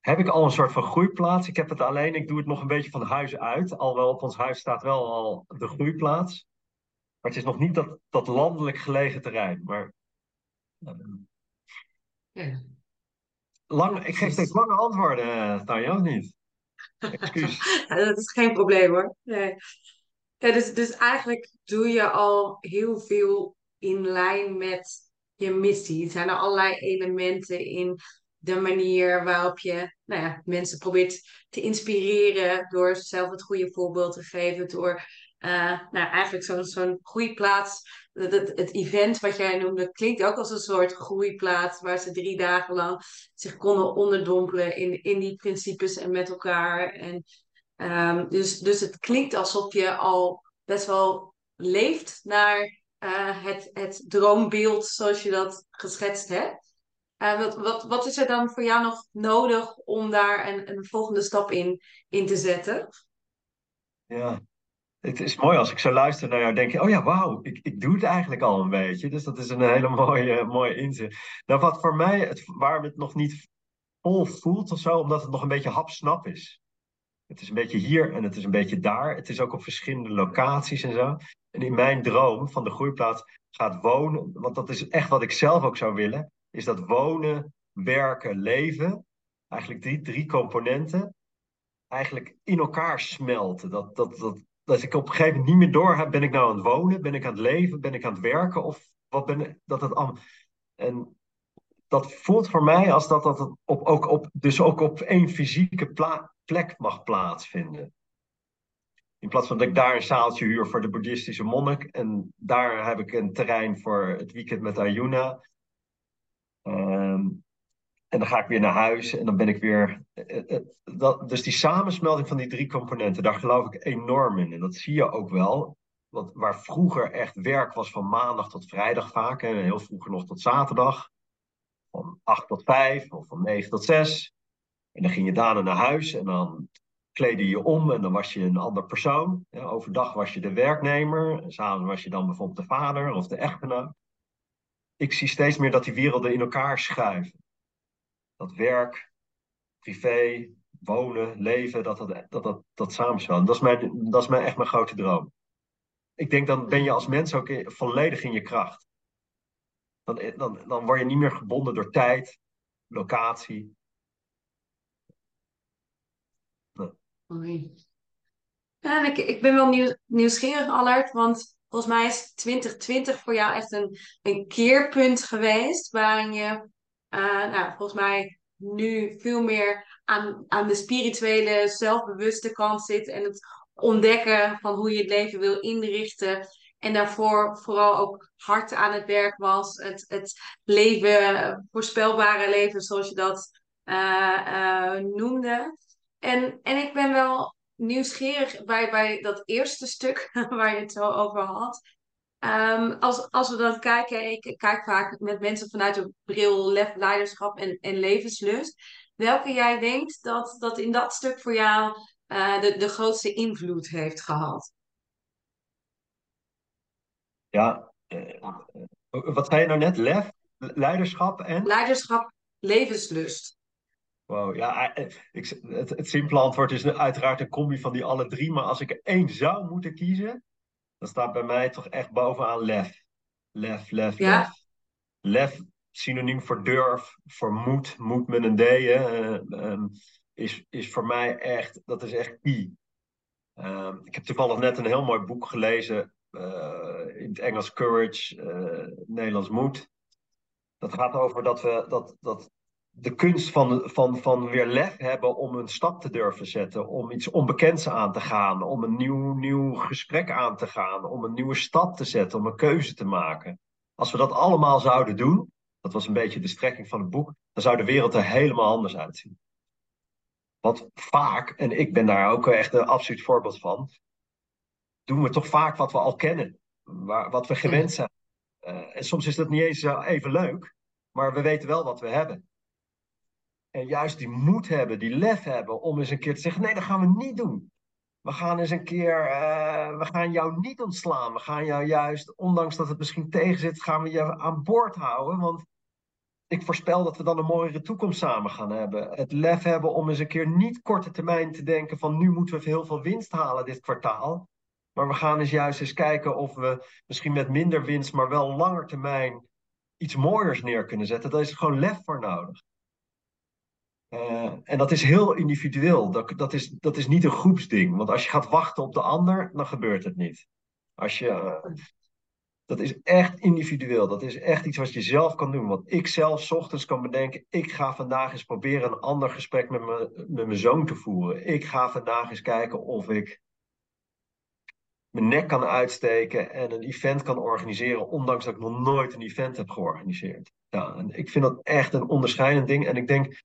[SPEAKER 1] heb ik al een soort van groeiplaats. Ik heb het alleen, ik doe het nog een beetje van huis uit. Alhoewel op ons huis staat wel al de groeiplaats. Maar het is nog niet dat, dat landelijk gelegen terrein. Maar, ja. lang, ik geef steeds lange antwoorden, Tanja, of niet?
[SPEAKER 2] Excuus. dat is geen probleem hoor. Nee. Ja, dus, dus eigenlijk doe je al heel veel in lijn met je missie. Zijn er allerlei elementen in de manier waarop je nou ja, mensen probeert te inspireren door zelf het goede voorbeeld te geven, door uh, nou, eigenlijk zo'n zo'n groeiplaats. Het, het, event wat jij noemde klinkt ook als een soort groeiplaats waar ze drie dagen lang zich konden onderdompelen in, in die principes en met elkaar. En, um, dus, dus het klinkt alsof je al best wel leeft naar uh, het, het droombeeld zoals je dat geschetst hebt. Uh, wat, wat, wat is er dan voor jou nog nodig om daar een, volgende stap in, in te zetten?
[SPEAKER 1] Ja, het is mooi als ik zo luister naar jou, denk je, oh ja, wauw, ik, ik doe het eigenlijk al een beetje. Dus dat is een hele mooie, mooie inzicht. Nou, wat voor mij, het, het nog niet vol voelt of zo, omdat het nog een beetje hapsnap is. Het is een beetje hier en het is een beetje daar. Het is ook op verschillende locaties en zo. En in mijn droom van de groeiplaats gaat wonen, want dat is echt wat ik zelf ook zou willen, is dat wonen, werken, leven, eigenlijk die drie componenten, eigenlijk in elkaar smelten. Dat, dat, dat, dat ik op een gegeven moment niet meer door heb, ben ik nou aan het wonen, ben ik aan het leven, ben ik aan het werken of wat ben dat het allemaal. En dat voelt voor mij als dat dat op, ook op, dus ook op één fysieke plek mag plaatsvinden. In plaats van dat ik daar een zaaltje huur voor de boeddhistische monnik en daar heb ik een terrein voor het weekend met Ayuna. Ehm, en dan ga ik weer naar huis en dan ben ik weer. Eh, eh, eh, dat, dus die samensmelding van die drie componenten, daar geloof ik enorm in. En dat zie je ook wel. Waar vroeger echt werk was van maandag tot vrijdag vaak, en heel vroeger nog tot zaterdag, van 8 tot 5 of van 9 tot 6. En dan ging je daarna naar huis en dan kleedde je om en dan was je een ander persoon. Overdag was je de werknemer, en s'avonds was je dan bijvoorbeeld de vader of de echtgenoot. Ik zie steeds meer dat die werelden in elkaar schuiven dat werk, privé, wonen, leven, dat dat, dat, dat, dat. Dat is, mijn, dat is mijn, echt mijn grote droom. Ik denk dan ben je als mens ook volledig in je kracht. Dan, dan, dan word je niet meer gebonden door tijd, locatie.
[SPEAKER 2] Nee. Ik, ik ben wel nieuw, nieuwsgierig, Allard, want volgens mij is 2020 voor jou echt een, een keerpunt geweest waarin je uh, nou, volgens mij nu veel meer aan, aan de spirituele, zelfbewuste kant zit. En het ontdekken van hoe je het leven wil inrichten. En daarvoor vooral ook hard aan het werk was. Het, het leven, voorspelbare leven, zoals je dat uh, noemde. En, en ik ben wel nieuwsgierig bij, bij dat eerste stuk waar je het zo over had. Um, als, als we dan kijken, ik kijk vaak met mensen vanuit de bril lef, leiderschap en, en levenslust. Welke jij denkt dat, dat in dat stuk voor jou uh, de, de grootste invloed heeft gehad?
[SPEAKER 1] Ja, uh, wat zei je nou net? Lef, leiderschap en?
[SPEAKER 2] Leiderschap, levenslust.
[SPEAKER 1] Wow, ja, ik, het, het simpele antwoord is uiteraard een combi van die alle drie. Maar als ik er één zou moeten kiezen, dan staat bij mij toch echt bovenaan lef. Lef, lef, lef. Lef, synoniem voor durf, voor moed, moed met een D, uh, is, is voor mij echt, dat is echt key. Uh, ik heb toevallig net een heel mooi boek gelezen, uh, in het Engels Courage, uh, Nederlands Moed. Dat gaat over dat we, dat, dat de kunst van, van, van weer lef hebben om een stap te durven zetten, om iets onbekends aan te gaan, om een nieuw, nieuw gesprek aan te gaan, om een nieuwe stap te zetten, om een keuze te maken. Als we dat allemaal zouden doen, dat was een beetje de strekking van het boek, dan zou de wereld er helemaal anders uitzien. Want vaak, en ik ben daar ook echt een absoluut voorbeeld van, doen we toch vaak wat we al kennen, waar, wat we gewend zijn. Uh, en soms is dat niet eens even leuk, maar we weten wel wat we hebben. En juist die moed hebben, die lef hebben om eens een keer te zeggen: nee, dat gaan we niet doen. We gaan eens een keer, uh, we gaan jou niet ontslaan. We gaan jou juist, ondanks dat het misschien tegenzit, gaan we je aan boord houden. Want ik voorspel dat we dan een mooiere toekomst samen gaan hebben. Het lef hebben om eens een keer niet korte termijn te denken van nu moeten we heel veel winst halen dit kwartaal. Maar we gaan eens juist eens kijken of we misschien met minder winst, maar wel langer termijn iets mooiers neer kunnen zetten. Daar is gewoon lef voor nodig. Uh, en dat is heel individueel. Dat, dat, is, dat is niet een groepsding. Want als je gaat wachten op de ander, dan gebeurt het niet. Als je, uh, dat is echt individueel. Dat is echt iets wat je zelf kan doen. Want ik zelf ochtends kan bedenken, ik ga vandaag eens proberen een ander gesprek met, me, met mijn zoon te voeren. Ik ga vandaag eens kijken of ik mijn nek kan uitsteken en een event kan organiseren, ondanks dat ik nog nooit een event heb georganiseerd. Ja, en ik vind dat echt een onderscheidend ding. En ik denk,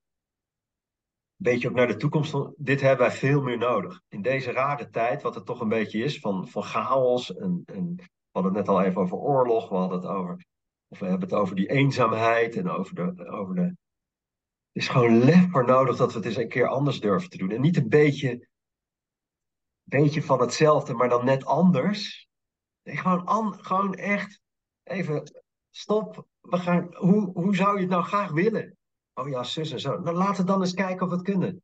[SPEAKER 1] beetje ook naar de toekomst, dit hebben wij veel meer nodig. In deze rare tijd, wat het toch een beetje is, van, van chaos. En, en we hadden het net al even over oorlog, we hadden het over, of we hebben het over die eenzaamheid en over de, over de. Er is gewoon lef nodig dat we het eens een keer anders durven te doen. En niet een beetje beetje van hetzelfde, maar dan net anders. Gewoon, an, gewoon echt even stop. We gaan, hoe, hoe zou je het nou graag willen? Oh ja, zus en zo. Nou, laten we dan eens kijken of we het kunnen.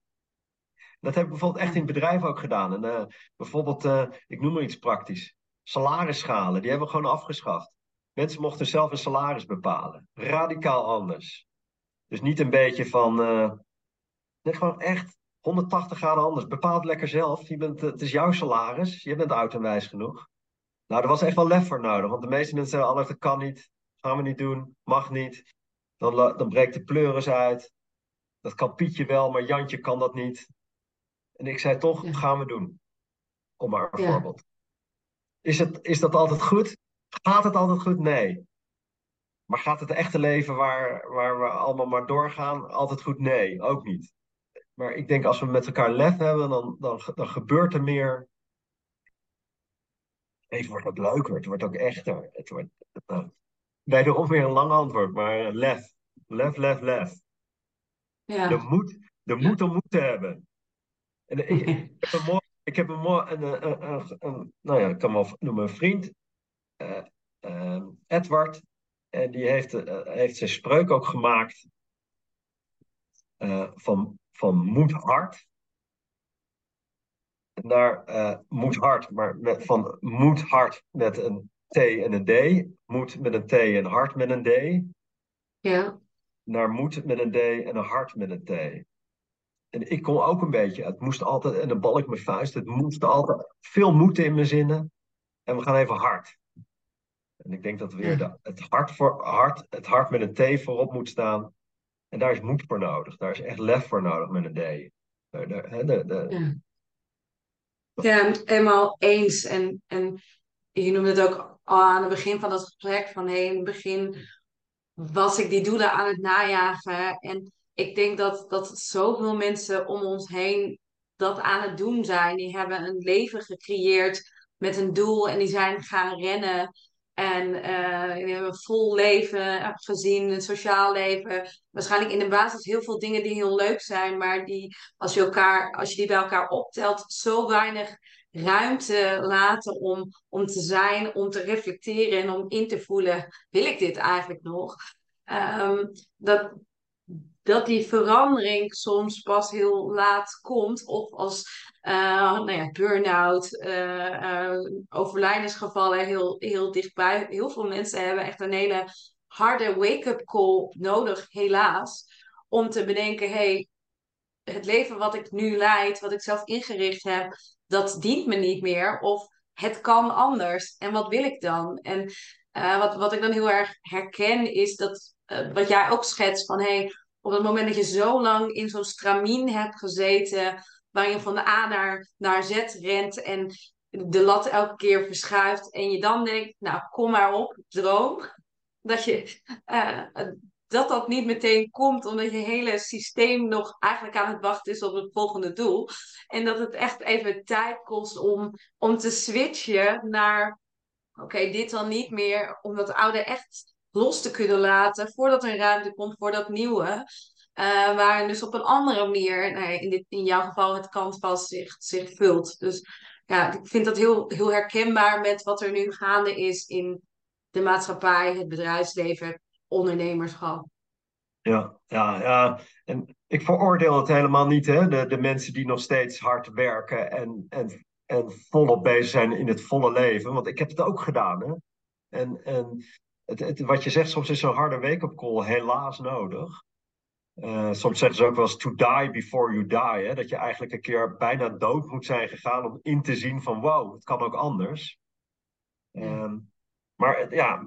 [SPEAKER 1] Dat heb ik bijvoorbeeld echt in het bedrijf ook gedaan. En, uh, bijvoorbeeld, uh, ik noem maar iets praktisch. Salarisschalen, die hebben we gewoon afgeschaft. Mensen mochten zelf een salaris bepalen. Radicaal anders. Dus niet een beetje van. Uh, nee, gewoon echt 180 graden anders. Bepaal het lekker zelf. Je bent, het is jouw salaris. Je bent oud en wijs genoeg. Nou, er was echt wel lef voor nodig. Want de meeste mensen zeggen altijd, dat kan niet. Gaan we niet doen. Mag niet. Dan, dan breekt de pleuris uit. Dat kan Pietje wel, maar Jantje kan dat niet. En ik zei toch, gaan we doen. Om maar een voorbeeld. Is, het, is dat altijd goed? Gaat het altijd goed? Nee. Maar gaat het echte leven waar, waar we allemaal maar doorgaan altijd goed? Nee, ook niet. Maar ik denk als we met elkaar lef hebben, dan, dan, dan gebeurt er meer. Het wordt ook leuker, het wordt ook echter. Het wordt, wederom weer een lang antwoord, maar lef. Lef, lef, lef. Ja. De moed, de moed om moed te hebben. En ik, ik, heb een mooi, ik heb een mooi, een, een, een, nou ja, ik kan wel noemen een vriend, uh, uh, Edward, en die heeft, uh, heeft zijn spreuk ook gemaakt van van moed hard naar moed hard, maar met, van moed hard met een T en een D, moed met een T en hart met een D.
[SPEAKER 2] Ja.
[SPEAKER 1] Naar moed met een D en een hart met een T. En ik kon ook een beetje, het moest altijd, en dan bal ik mijn vuist, het moest altijd veel moed in mijn zinnen. En we gaan even hard. En ik denk dat weer de, het, hart voor, hart, het hart met een T voorop moet staan. En daar is moed voor nodig. Daar is echt lef voor nodig met een D. De, de...
[SPEAKER 2] Ja. ja, helemaal eens. En, en je noemde het ook aan het begin van dat gesprek. Van hey, in het begin was ik die doelen aan het najagen. En ik denk dat, dat zoveel mensen om ons heen dat aan het doen zijn. Die hebben een leven gecreëerd met een doel en die zijn gaan rennen. En uh, we hebben een vol leven gezien, een sociaal leven. Waarschijnlijk in de basis heel veel dingen die heel leuk zijn, maar die als je, elkaar, als je die bij elkaar optelt, zo weinig ruimte laten om, om te zijn, om te reflecteren en om in te voelen, wil ik dit eigenlijk nog? Um, dat, dat die verandering soms pas heel laat komt. Of als uh, nou ja, burn-out, uh, overlijdensgevallen heel, heel dichtbij. Heel veel mensen hebben echt een hele harde wake-up call nodig, helaas. Om te bedenken, hey, het leven wat ik nu leid, wat ik zelf ingericht heb, dat dient me niet meer. Of het kan anders. En wat wil ik dan? En wat, wat ik dan heel erg herken is dat, wat jij ook schetst van hey, op het moment dat je zo lang in zo'n stramien hebt gezeten, waar je van de A naar, naar Z rent en de lat elke keer verschuift en je dan denkt, nou kom maar op, droom, dat je, uh, dat dat niet meteen komt, omdat je hele systeem nog eigenlijk aan het wachten is op het volgende doel. En dat het echt even tijd kost om, om te switchen naar, oké, dit dan niet meer, om dat oude echt los te kunnen laten voordat er ruimte komt voor dat nieuwe. Uh, waarin dus op een andere manier, in, dit, in jouw geval het canvas zich, zich vult. Dus ja, ik vind dat heel, heel herkenbaar met wat er nu gaande is in de maatschappij, het bedrijfsleven, ondernemerschap.
[SPEAKER 1] Ja, ja, ja. En ik veroordeel het helemaal niet, hè? De, de mensen die nog steeds hard werken en, en, en volop bezig zijn in het volle leven. Want ik heb het ook gedaan, hè? En, en het, wat je zegt, soms is zo'n harde wake-up call helaas nodig. Uh, soms zeggen ze ook wel eens to die before you die. Hè? Dat je eigenlijk een keer bijna dood moet zijn gegaan om in te zien van wow, het kan ook anders. Uh, maar ja,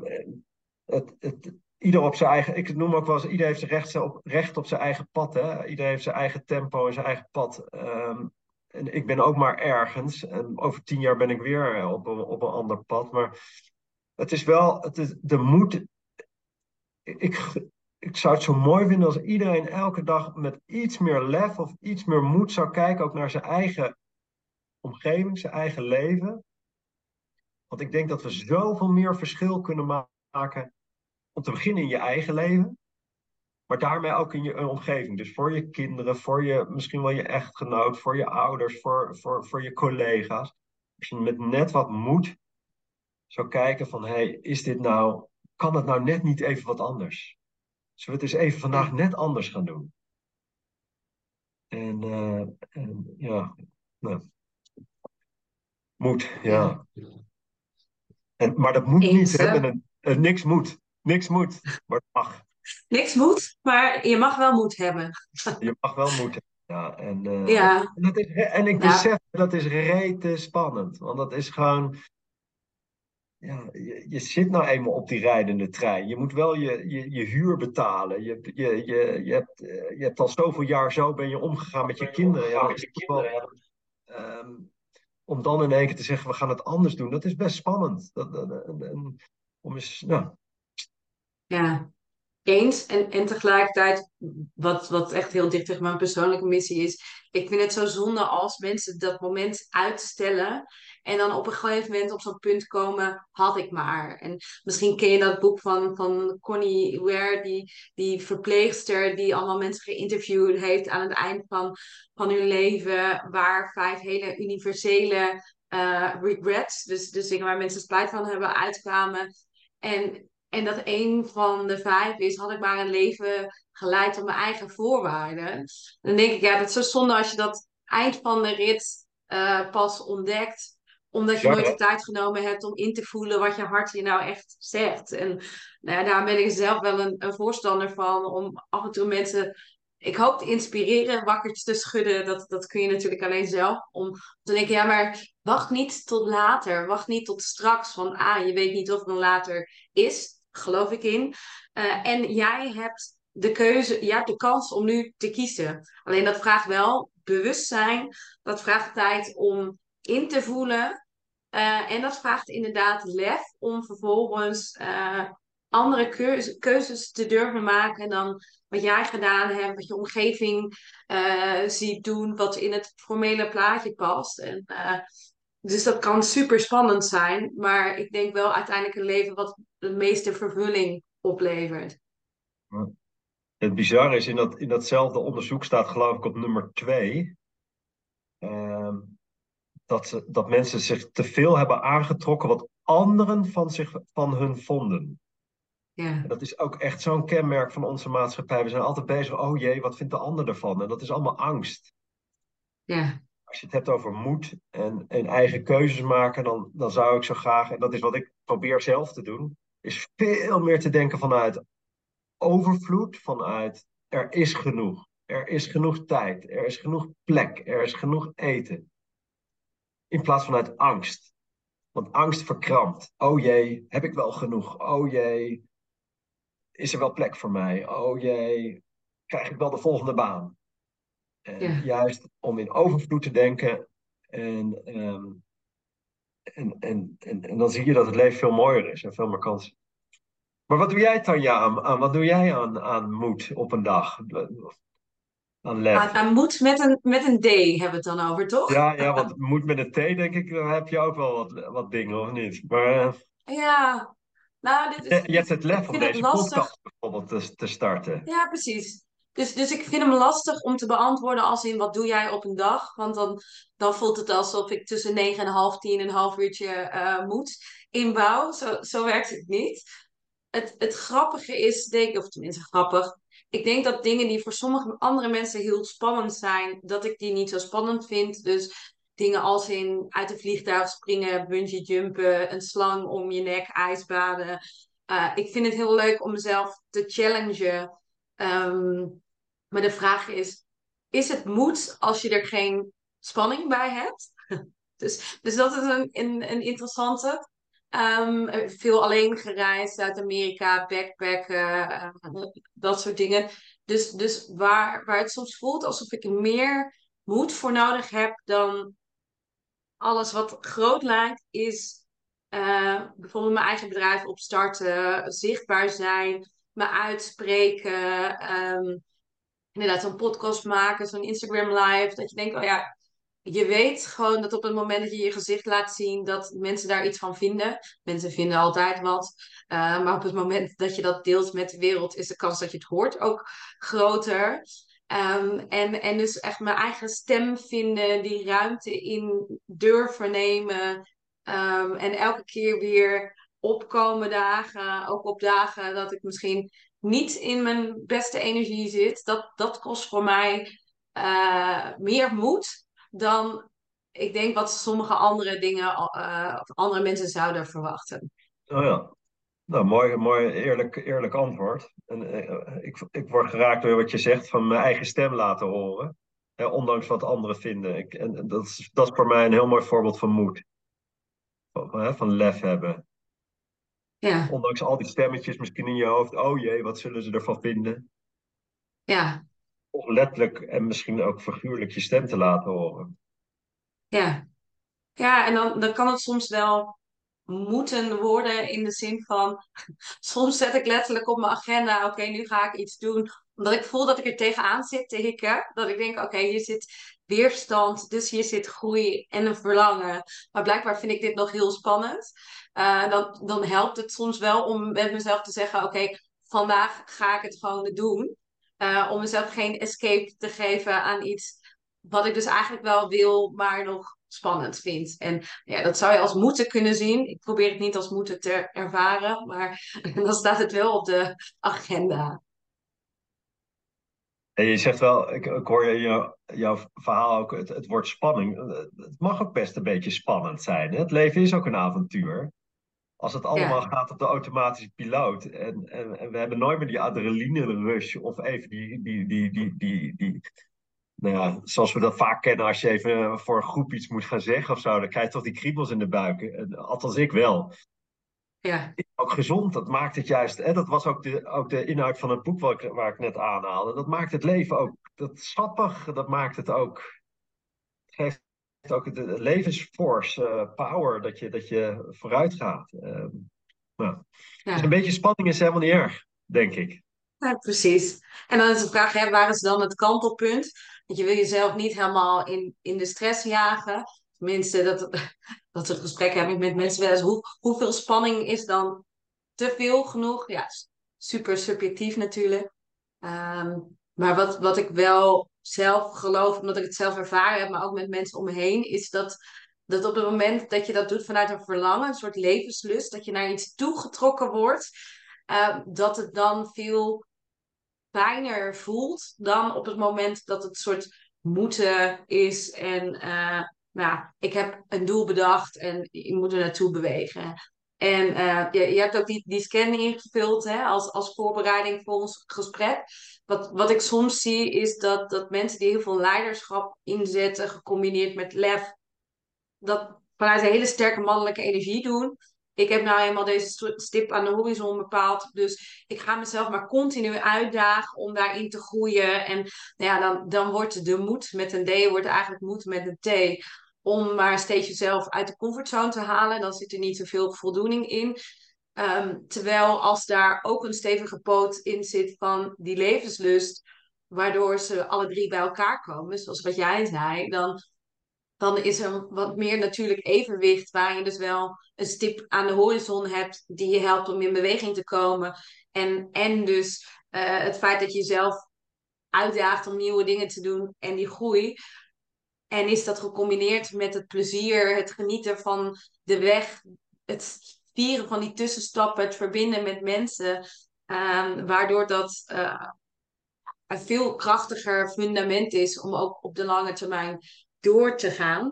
[SPEAKER 1] het, het, ieder op zijn eigen, ik noem ook wel eens, ieder heeft recht op, recht op zijn eigen pad. Hè? Heeft zijn eigen tempo en zijn eigen pad. Um, en ik ben ook maar ergens. En over tien jaar ben ik weer op een, op een ander pad. Maar het is wel, het is, de moed. Ik, ik zou het zo mooi vinden als iedereen elke dag met iets meer lef of iets meer moed zou kijken, ook naar zijn eigen omgeving, zijn eigen leven. Want ik denk dat we zoveel meer verschil kunnen maken. Om te beginnen in je eigen leven. Maar daarmee ook in je omgeving. Dus voor je kinderen, voor je, misschien wel je echtgenoot, voor je ouders, voor, voor, voor je collega's. Als je met net wat moed zou kijken van, hey, is dit nou, kan het nou net niet even wat anders? Zullen we het eens even vandaag net anders gaan doen? En, uh, en ja, nou. Moed, ja. En, maar dat moet niet, hè? Een, niks moet. Niks moet, maar het mag.
[SPEAKER 2] Niks moet, maar je mag wel moed hebben.
[SPEAKER 1] Je mag wel moed hebben, ja. En, uh, ja. En, dat is, en ik besef, dat is rete spannend. Want dat is gewoon... Ja, je, je, zit nou eenmaal op die rijdende trein. Je moet wel je, je, je huur betalen. Je, je, je, je, hebt, eh, je hebt al zoveel jaar zo ben je omgegaan met je kinderen. Ja, met je kinderen. Um, om dan in één keer te zeggen, we gaan het anders doen, dat is best spannend. Dat, dat, om eens, nou.
[SPEAKER 2] Ja, eens. En, en tegelijkertijd, wat, wat echt heel dicht tegen mijn persoonlijke missie is, ik vind het zo zonde als mensen dat moment uitstellen en dan op een gegeven moment op zo'n punt komen, had ik maar. En misschien ken je dat boek van, van Connie Ware, die, die verpleegster die allemaal mensen geïnterviewd heeft aan het eind van, van hun leven, waar vijf hele universele uh, regrets, dus, dus dingen waar mensen spijt van hebben, uitkwamen. En, en dat een van de vijf is, had ik maar een leven geleid op mijn eigen voorwaarden. Dan denk ik, ja, dat is zo zonde als je dat eind van de rit uh, pas ontdekt omdat je nooit de tijd genomen hebt om in te voelen wat je hart je nou echt zegt. En nou ja, daar ben ik zelf wel een, een voorstander van. Om af en toe mensen, ik hoop te inspireren, wakkertjes te schudden. Dat, dat kun je natuurlijk alleen zelf. Om te denken, ja maar wacht niet tot later. Wacht niet tot straks. Van ah, je weet niet of er een later is. Geloof ik in. Uh, en jij hebt de keuze, ja, de kans om nu te kiezen. Alleen dat vraagt wel bewustzijn. Dat vraagt tijd om in te voelen uh, en dat vraagt inderdaad lef om vervolgens uh, andere keuze, keuzes te durven maken dan wat jij gedaan hebt, wat je omgeving ziet doen, wat in het formele plaatje past. En, dus dat kan super spannend zijn, maar ik denk wel uiteindelijk een leven wat de meeste vervulling oplevert.
[SPEAKER 1] Het bizarre is, in, dat, in datzelfde onderzoek staat geloof ik op nummer twee. Ehm, dat, ze, dat mensen zich te veel hebben aangetrokken wat anderen van, zich, van hun vonden. Ja. dat is ook echt zo'n kenmerk van onze maatschappij. We zijn altijd bezig, oh jee, wat vindt de ander ervan? En dat is allemaal angst.
[SPEAKER 2] Ja.
[SPEAKER 1] Als je het hebt over moed en, en eigen keuzes maken, dan, dan zou ik zo graag, en dat is wat ik probeer zelf te doen, is veel meer te denken vanuit overvloed, vanuit er is genoeg. Er is genoeg tijd, er is genoeg plek, er is genoeg eten in plaats van uit angst. Want angst verkrampt. Oh jee, heb ik wel genoeg? Oh jee, is er wel plek voor mij? Oh jee, krijg ik wel de volgende baan? En juist om in overvloed te denken en, ehm, en, en, en, en, dan zie je dat het leven veel mooier is en veel meer kansen. Maar wat doe jij, Tanja, aan, aan wat doe jij aan, aan moed op een dag?
[SPEAKER 2] Aan, aan, moed met een, met een D hebben we het dan over, toch?
[SPEAKER 1] Ja, ja want moed met een T, denk ik, dan heb je ook wel wat, wat dingen, of niet? Maar, uh,
[SPEAKER 2] ja, nou, dit is,
[SPEAKER 1] je, je hebt het lef om deze podcast bijvoorbeeld te, te starten.
[SPEAKER 2] Ja, precies. Dus, dus ik vind hem lastig om te beantwoorden als in wat doe jij op een dag? Want dan, dan voelt het alsof ik tussen negen en half tien een half uurtje uh, moet inbouw. Zo, zo werkt het niet. Het, het grappige is, denk of tenminste grappig, ik denk dat dingen die voor sommige andere mensen heel spannend zijn, dat ik die niet zo spannend vind. Dus dingen als in uit een vliegtuig springen, bungee jumpen, een slang om je nek, ijsbaden. Uh, ik vind het heel leuk om mezelf te challengen. Um, maar de vraag is, is het moed als je er geen spanning bij hebt? dus, dus dat is een, een, interessante. Um, veel alleen gereisd, Zuid-Amerika, backpacken, uh, dat soort dingen. Dus, dus waar, waar het soms voelt alsof ik meer moed voor nodig heb, dan alles wat groot lijkt, is uh, bijvoorbeeld mijn eigen bedrijf opstarten, zichtbaar zijn, me uitspreken, um, inderdaad zo'n podcast maken, zo'n Instagram live, dat je denkt, oh ja, je weet gewoon dat op het moment dat je je gezicht laat zien, dat mensen daar iets van vinden. Mensen vinden altijd wat. Uh, maar op het moment dat je dat deelt met de wereld, is de kans dat je het hoort ook groter. Um, en, en dus echt mijn eigen stem vinden, die ruimte in durven nemen. Um, en elke keer weer opkomen dagen, ook op dagen dat ik misschien niet in mijn beste energie zit. Dat, dat kost voor mij uh, meer moed dan ik denk wat sommige andere dingen, uh, of andere mensen zouden verwachten.
[SPEAKER 1] Oh ja, nou, mooi, mooi eerlijk, eerlijk antwoord. En, uh, ik, ik word geraakt door wat je zegt van mijn eigen stem laten horen. Hè, ondanks wat anderen vinden. Ik, en dat is, dat is voor mij een heel mooi voorbeeld van moed. Van lef hebben.
[SPEAKER 2] Ja.
[SPEAKER 1] Ondanks al die stemmetjes misschien in je hoofd. Oh jee, wat zullen ze ervan vinden?
[SPEAKER 2] Ja
[SPEAKER 1] letterlijk en misschien ook figuurlijk je stem te laten horen.
[SPEAKER 2] Ja, ja en dan, dan kan het soms wel moeten worden in de zin van, soms zet ik letterlijk op mijn agenda, oké, nu ga ik iets doen, omdat ik voel dat ik er tegenaan zit te hikken. Dat ik denk, oké, hier zit weerstand, dus hier zit groei en een verlangen. Maar blijkbaar vind ik dit nog heel spannend. Uh, dan, dan helpt het soms wel om met mezelf te zeggen, oké, vandaag ga ik het gewoon doen. Uh, om mezelf geen escape te geven aan iets wat ik dus eigenlijk wel wil, maar nog spannend vind. En ja, dat zou je als moeten kunnen zien. Ik probeer het niet als moeten te ervaren, maar dan staat het wel op de agenda.
[SPEAKER 1] En je zegt wel, ik, ik hoor je, jou, jouw verhaal ook, het, het woord spanning. Het mag ook best een beetje spannend zijn. Hè? Het leven is ook een avontuur. Als het allemaal gaat op de automatische piloot. En, en, en, we hebben nooit meer die adrenaline rush of even die, die, die, die, die, die, nou ja, zoals we dat vaak kennen als je even voor een groep iets moet gaan zeggen of zo. Dan krijg je toch die kriebels in de buik. Althans, ik wel.
[SPEAKER 2] Ja.
[SPEAKER 1] Ook gezond, dat maakt het juist. Hè, dat was ook de, ook de inhoud van het boek waar ik, waar ik net aanhaalde. Dat maakt het leven ook dat sappig. Dat maakt het ook. Geeft ook de levensforce, uh, power, dat je, dat je vooruit gaat. Uh, nou. Dus een beetje spanning is helemaal niet erg, denk ik.
[SPEAKER 2] Ja, precies. En dan is de vraag, hè, waar is dan het kantelpunt? Want je wil jezelf niet helemaal in, in de stress jagen. Tenminste, dat, dat soort gesprekken heb ik met mensen wel eens. Hoe, hoeveel spanning is dan te veel genoeg? Ja, super subjectief natuurlijk. Um, maar wat, wat ik wel zelf geloof, omdat ik het zelf ervaren heb, maar ook met mensen om me heen, is dat, dat op het moment dat je dat doet vanuit een verlangen, een soort levenslust, dat je naar iets toegetrokken wordt, uh, dat het dan veel fijner voelt dan op het moment dat het soort moeten is en uh, nou, ik heb een doel bedacht en je moet er naartoe bewegen. En je, je, hebt ook die, die scan ingevuld hè, als, als voorbereiding voor ons gesprek. Wat, wat ik soms zie is dat, dat mensen die heel veel leiderschap inzetten, gecombineerd met lef, dat vanuit een hele sterke mannelijke energie doen. Ik heb nou eenmaal deze stip aan de horizon bepaald. Dus ik ga mezelf maar continu uitdagen om daarin te groeien. En nou ja, dan, dan wordt de moed met een D, wordt eigenlijk moed met een T om maar steeds jezelf uit de comfortzone te halen. Dan zit er niet zoveel voldoening in. Ehm, terwijl als daar ook een stevige poot in zit van die levenslust, waardoor ze alle drie bij elkaar komen, zoals wat jij zei, dan, dan is er wat meer natuurlijk evenwicht, waar je dus wel een stip aan de horizon hebt die je helpt om in beweging te komen. En, en dus uh, het feit dat je jezelf uitdaagt om nieuwe dingen te doen en die groei. En is dat gecombineerd met het plezier, het genieten van de weg, het vieren van die tussenstappen, het verbinden met mensen, um, waardoor dat uh, een veel krachtiger fundament is om ook op de lange termijn door te gaan.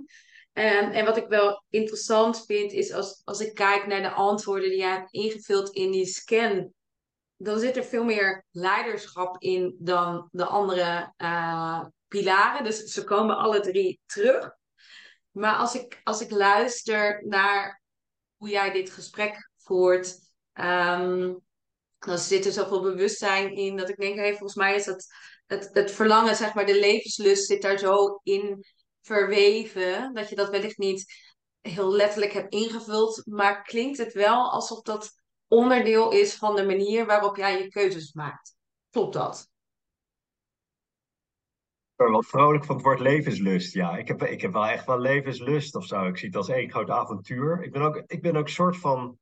[SPEAKER 2] Um, en wat ik wel interessant vind, is als, als ik kijk naar de antwoorden die jij hebt ingevuld in die scan, dan zit er veel meer leiderschap in dan de andere uh, pilaren. Dus ze komen alle drie terug. Maar als ik, als ik luister naar hoe jij dit gesprek voert, um, dan zit er zoveel bewustzijn in dat ik denk, hey, volgens mij is dat het, het verlangen, zeg maar, de levenslust zit daar zo in verweven, dat je dat wellicht niet heel letterlijk hebt ingevuld, maar klinkt het wel alsof dat onderdeel is van de manier waarop jij je keuzes maakt. Klopt dat?
[SPEAKER 1] Wel vrolijk van het woord levenslust. Ja, ik heb, ik heb wel echt wel levenslust of zo. Ik zie het als één groot avontuur. Ik ben ook, ik ben ook een soort van.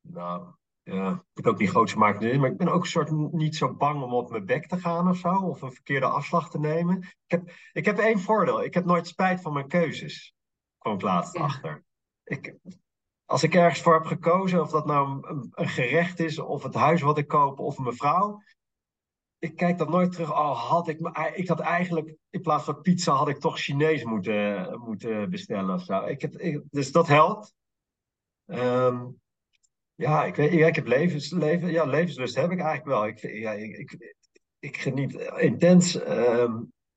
[SPEAKER 1] Nou, ja, ik moet ook niet groots maken, maar ik ben ook een soort niet zo bang om op mijn bek te gaan of zo. Of een verkeerde afslag te nemen. Ik heb, ik heb één voordeel. Ik heb nooit spijt van mijn keuzes. Kwam ik laatst achter. Ik, als ik ergens voor heb gekozen, of dat nou een, een, gerecht is, of het huis wat ik koop, of een mevrouw. Ik kijk dat nooit terug. Oh, had ik, ik had eigenlijk, in plaats van pizza, had ik toch Chinees moeten, moeten bestellen of zo. Ik heb, dus dat helpt. Um, ja, ik, weet, ik heb levens, leven, ja, levenslust heb ik eigenlijk wel. Ik, ja, ik, ik, geniet intens. Uh,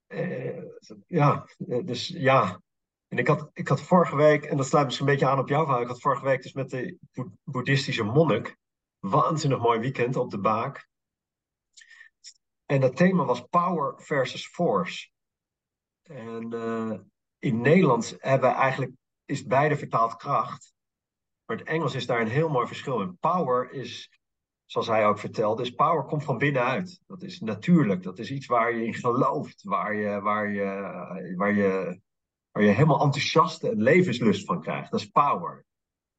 [SPEAKER 1] uh, ja, dus ja. En ik had, ik had vorige week, en dat sluit misschien een beetje aan op jouw verhaal. Ik had vorige week dus met de boeddhistische monnik. Waanzinnig mooi weekend op de Baak. En dat thema was power versus force. En uh, in Nederlands hebben we eigenlijk, is beide vertaald kracht. Maar het Engels is daar een heel mooi verschil in. Power is, zoals hij ook vertelde, is power komt van binnenuit. Dat is natuurlijk. Dat is iets waar je in gelooft. Waar je, waar je, waar je, waar je helemaal enthousiast en levenslust van krijgt. Dat is power.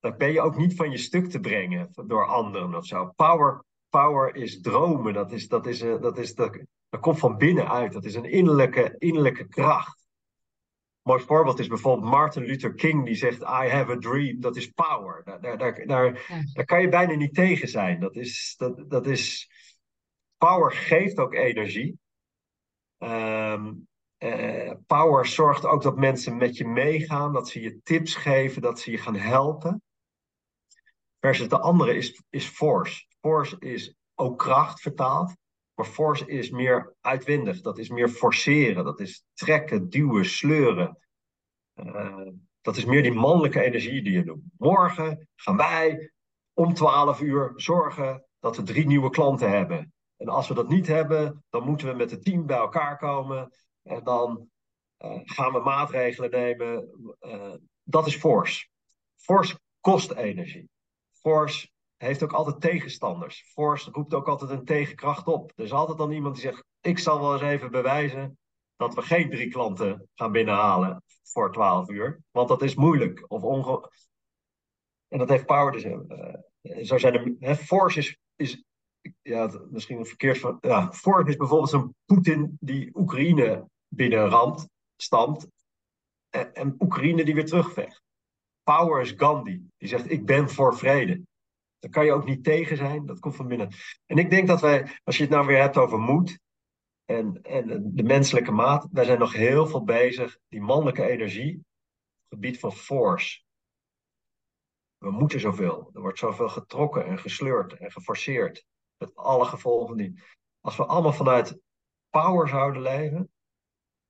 [SPEAKER 1] Dat ben je ook niet van je stuk te brengen door anderen of zo. Power, power is dromen. Dat, is, dat, is, dat, is, dat, dat komt van binnenuit. Dat is een innerlijke, innerlijke kracht mooi voorbeeld is bijvoorbeeld Martin Luther King die zegt I have a dream. Dat is power. Daar, daar, daar, daar, kan je bijna niet tegen zijn. Dat is, dat, dat is, power geeft ook energie. Ehm, eh, power zorgt ook dat mensen met je meegaan, dat ze je tips geven, dat ze je gaan helpen. Versus de andere is, is force. Force is ook kracht vertaald. Maar force is meer uitwendig, dat is meer forceren, dat is trekken, duwen, sleuren. Uh, dat is meer die mannelijke energie die je doet. Morgen gaan wij om 12 uur zorgen dat we drie nieuwe klanten hebben. En als we dat niet hebben, dan moeten we met het team bij elkaar komen en dan uh, gaan we maatregelen nemen. Uh, dat is force. Force kost energie. Force heeft ook altijd tegenstanders. Force roept ook altijd een tegenkracht op. Er is altijd dan iemand die zegt: Ik zal wel eens even bewijzen dat we geen drie klanten gaan binnenhalen voor 12 uur. Want dat is moeilijk. Of onge... En dat heeft power. Dus, uh, zo zijn er, force is, is ja, misschien een verkeerd van. Ja, force is bijvoorbeeld zo'n Poetin die Oekraïne binnenramt, stamt. En, en Oekraïne die weer terugvecht. Power is Gandhi. Die zegt: Ik ben voor vrede. Daar kan je ook niet tegen zijn. Dat komt van binnen. En ik denk dat wij, als je het nou weer hebt over moed en, en de menselijke maat, wij zijn nog heel veel bezig, die mannelijke energie, het gebied van force. We moeten zoveel. Er wordt zoveel getrokken en gesleurd en geforceerd. Met alle gevolgen die. Als we allemaal vanuit power zouden leven,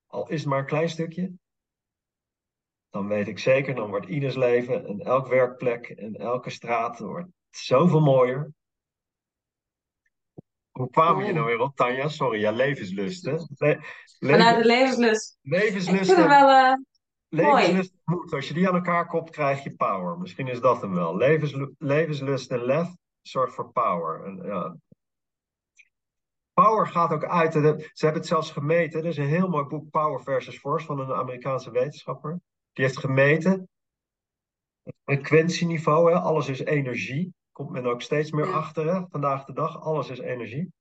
[SPEAKER 1] al is het maar een klein stukje, dan weet ik zeker, dan wordt ieders leven en elk werkplek en elke straat wordt zoveel mooier. Hoe kwamen we je nou weer op, Tanja? Sorry, ja, levenslust, hè?
[SPEAKER 2] Le Vanuit de levenslust.
[SPEAKER 1] Levenslust.
[SPEAKER 2] Ik vind het wel uh,
[SPEAKER 1] levenslust moed. Als je die aan elkaar kopt, krijg je power. Misschien is dat hem wel. Levensl levenslust en lef zorgt voor power. En, ja. Power gaat ook uit. Ze hebben het zelfs gemeten. Er is een heel mooi boek, Power versus Force, van een Amerikaanse wetenschapper. Die heeft gemeten frequentieniveau. Hè? Alles is energie komt men ook steeds meer achter, hè? vandaag de dag. Alles is energie.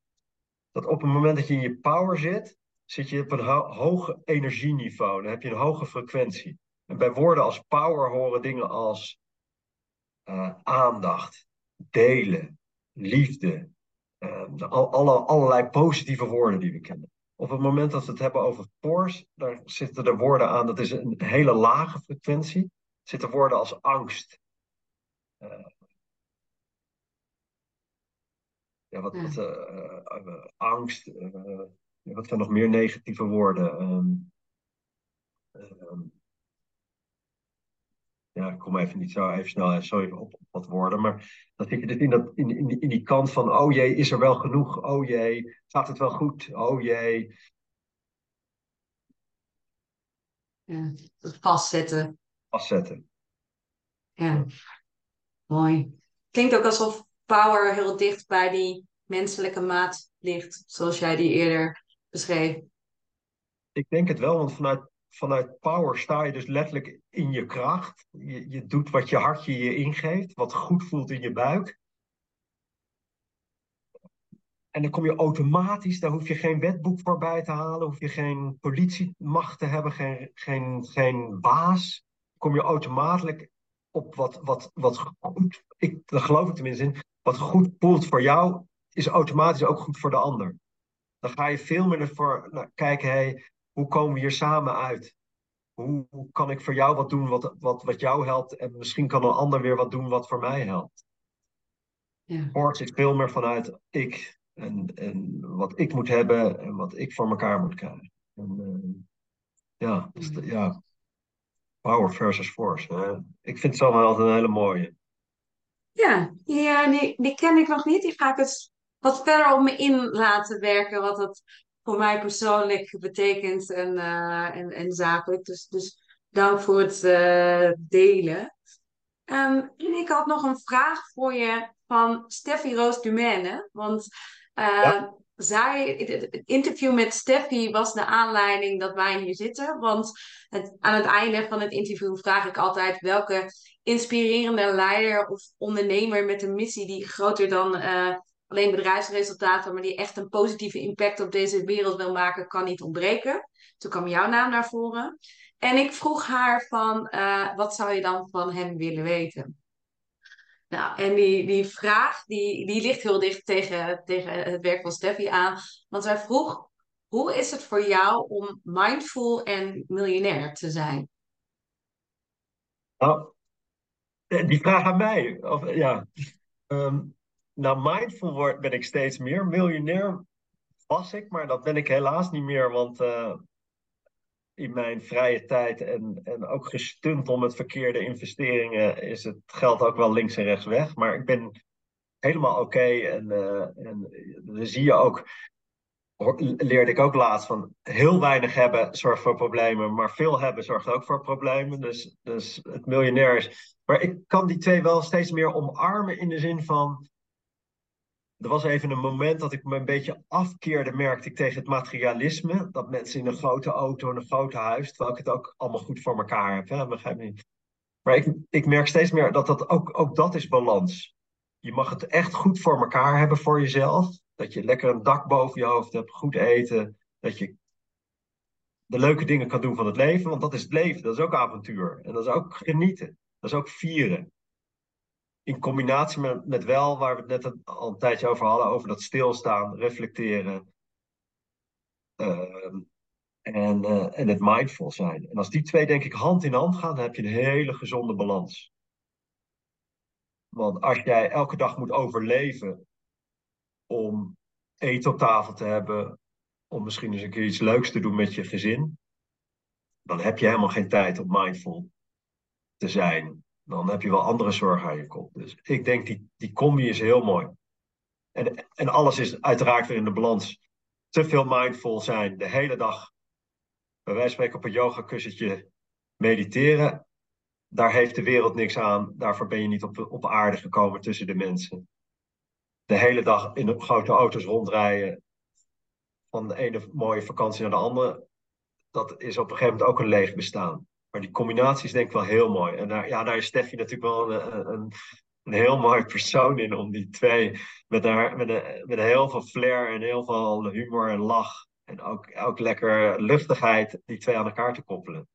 [SPEAKER 1] Dat op het moment dat je in je power zit, zit je op een ho hoog energieniveau. Dan heb je een hoge frequentie. En bij woorden als power horen dingen als uh, aandacht, delen, liefde. Uh, alle, allerlei positieve woorden die we kennen. Op het moment dat we het hebben over force, daar zitten er woorden aan, dat is een hele lage frequentie. Zitten woorden als angst, uh, ja, wat, wat uh, angst, wat zijn nog meer negatieve woorden? Um, um, ja, ik kom even niet zo even snel sorry, op, op wat woorden, maar dat zit je dus in, dat, in, in, in die kant van, oh jee, is er wel genoeg? Oh jee, gaat het wel goed? Oh jee.
[SPEAKER 2] Ja, vastzetten.
[SPEAKER 1] Vastzetten.
[SPEAKER 2] Ja, mooi. Klinkt ook alsof power heel dicht bij die menselijke maat ligt, zoals jij die eerder beschreef.
[SPEAKER 1] Ik denk het wel, want vanuit vanuit power sta je dus letterlijk in je kracht. Je, je doet wat je hartje je ingeeft, wat goed voelt in je buik. En dan kom je automatisch, daar hoef je geen wetboek voorbij te halen, hoef je geen politiemacht te hebben, geen, geen, geen baas. Kom je automatisch op wat, wat, wat goed, ik, daar geloof ik tenminste in, wat goed voelt voor jou, is automatisch ook goed voor de ander. Dan ga je veel meer ervoor nou, kijken, hey, hoe komen we hier samen uit? Hoe, hoe, kan ik voor jou wat doen wat, wat, wat jou helpt? En misschien kan een ander weer wat doen wat voor mij helpt. Ja. Is veel meer vanuit ik en, en wat ik moet hebben en wat ik voor elkaar moet krijgen. En, uh, ja, dus, ja, power versus force. Ik vind het zo altijd een hele mooie.
[SPEAKER 2] Ja, ja die, die ken ik nog niet. Die ga ik eens wat verder op me in laten werken. Wat het voor mij persoonlijk betekent en, uh, en, en zakelijk. Dus, dus dank voor het uh, delen. Um, en ik had nog een vraag voor je van Steffi Roos Dumaine. Want uh, ja. zij, het interview met Steffi was de aanleiding dat wij hier zitten. Want het, aan het einde van het interview vraag ik altijd welke inspirerende leider of ondernemer met een missie die groter dan alleen bedrijfsresultaten, maar die echt een positieve impact op deze wereld wil maken, kan niet ontbreken. Toen kwam jouw naam naar voren. En ik vroeg haar van, uh, wat zou je dan van hem willen weten? Nou, en die, die vraag, die, die ligt heel dicht tegen, tegen het werk van Steffi aan. Want zij vroeg, hoe is het voor jou om mindful en miljonair te zijn?
[SPEAKER 1] Nou, die vraag aan mij. Of, ja. Um, nou, mindful word, ben ik steeds meer. Miljonair was ik, maar dat ben ik helaas niet meer. Want uh, in mijn vrije tijd en, en ook gestund om met verkeerde investeringen is het geld ook wel links en rechts weg. Maar ik ben helemaal oké. En, uh, en dan zie je ook, leerde ik ook laatst van heel weinig hebben zorgt voor problemen, maar veel hebben zorgt ook voor problemen. Dus, dus het miljonair is. Maar ik kan die twee wel steeds meer omarmen in de zin van er was even een moment dat ik me een beetje afkeerde, merkte ik, tegen het materialisme. Dat mensen in een grote auto en een groot huis, terwijl ik het ook allemaal goed voor elkaar heb. Hè? Maar ik, ik merk steeds meer dat, dat ook, ook dat is balans. Je mag het echt goed voor elkaar hebben voor jezelf. Dat je lekker een dak boven je hoofd hebt, goed eten. Dat je de leuke dingen kan doen van het leven. Want dat is het leven, dat is ook avontuur. En dat is ook genieten. Dat is ook vieren in combinatie met, met wel, waar we het net al een tijdje over hadden, over dat stilstaan, reflecteren ehm, en, uh, en het mindful zijn. En als die twee denk ik hand in hand gaan, dan heb je een hele gezonde balans. Want als jij elke dag moet overleven om eten op tafel te hebben, om misschien eens een keer iets leuks te doen met je gezin, dan heb je helemaal geen tijd om mindful te zijn dan heb je wel andere zorgen aan je kop. Dus ik denk die, die combi is heel mooi. En, en alles is uiteraard weer in de balans. Te veel mindful zijn de hele dag. Bij wijze van spreken op een yogakussentje mediteren. Daar heeft de wereld niks aan. Daarvoor ben je niet op, op aarde gekomen tussen de mensen. De hele dag in de grote auto's rondrijden. Van de ene mooie vakantie naar de andere. Dat is op een gegeven moment ook een leeg bestaan. Maar die combinatie is denk ik wel heel mooi. En daar, ja, daar is Steffi natuurlijk wel een, een, een heel mooi persoon in om die twee met, haar, met, een, met heel veel flair en heel veel humor en lach en ook, ook lekker luchtigheid, die twee aan elkaar te koppelen.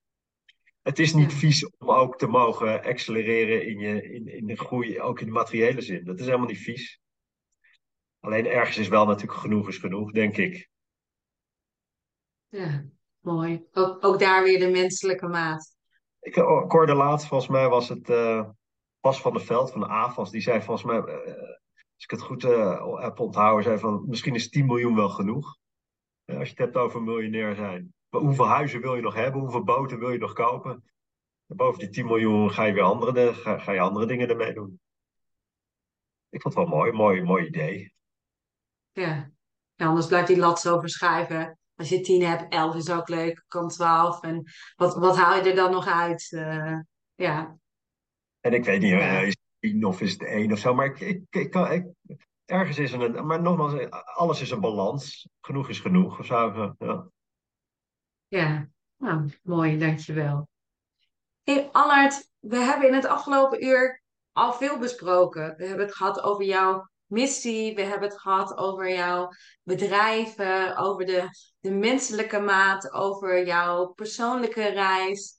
[SPEAKER 1] Het is niet vies om ook te mogen accelereren in, je, in, in de groei, ook in de materiële zin. Dat is helemaal niet vies. Alleen ergens is wel natuurlijk genoeg is genoeg, denk ik.
[SPEAKER 2] Ja, Mooi. Ook, ook daar weer de menselijke maat.
[SPEAKER 1] Ik, oh, ik hoorde laatst, volgens mij was het uh, Pas van de Veld van de AFAS. Die zei volgens mij, uh, als ik het goed uh, heb onthouden, zei van misschien is 10 miljoen wel genoeg. als je het hebt over miljonair zijn. Maar hoeveel huizen wil je nog hebben? Hoeveel boten wil je nog kopen? boven die 10 miljoen ga je weer andere, ga, ga je andere dingen ermee doen. Ik vond het wel mooi, mooi, mooi idee.
[SPEAKER 2] Ja. ja, anders blijft die lat zo verschuiven. Als je 10 hebt, 11 is ook leuk, kan 12. En wat, wat haal je er dan nog uit? Uh, ja.
[SPEAKER 1] En ik weet niet, ja. is het 10 of is het 1 of zo, maar ik, ik, ik, ik, ergens is er een. Maar nogmaals, alles is een balans. Genoeg is genoeg, of zo. Ja.
[SPEAKER 2] Ja, nou, mooi, dankjewel. Hey, Allard, we hebben in het afgelopen uur al veel besproken. We hebben het gehad over jouw missie, we hebben het gehad over jouw bedrijven, over de, de menselijke maat, over jouw persoonlijke reis.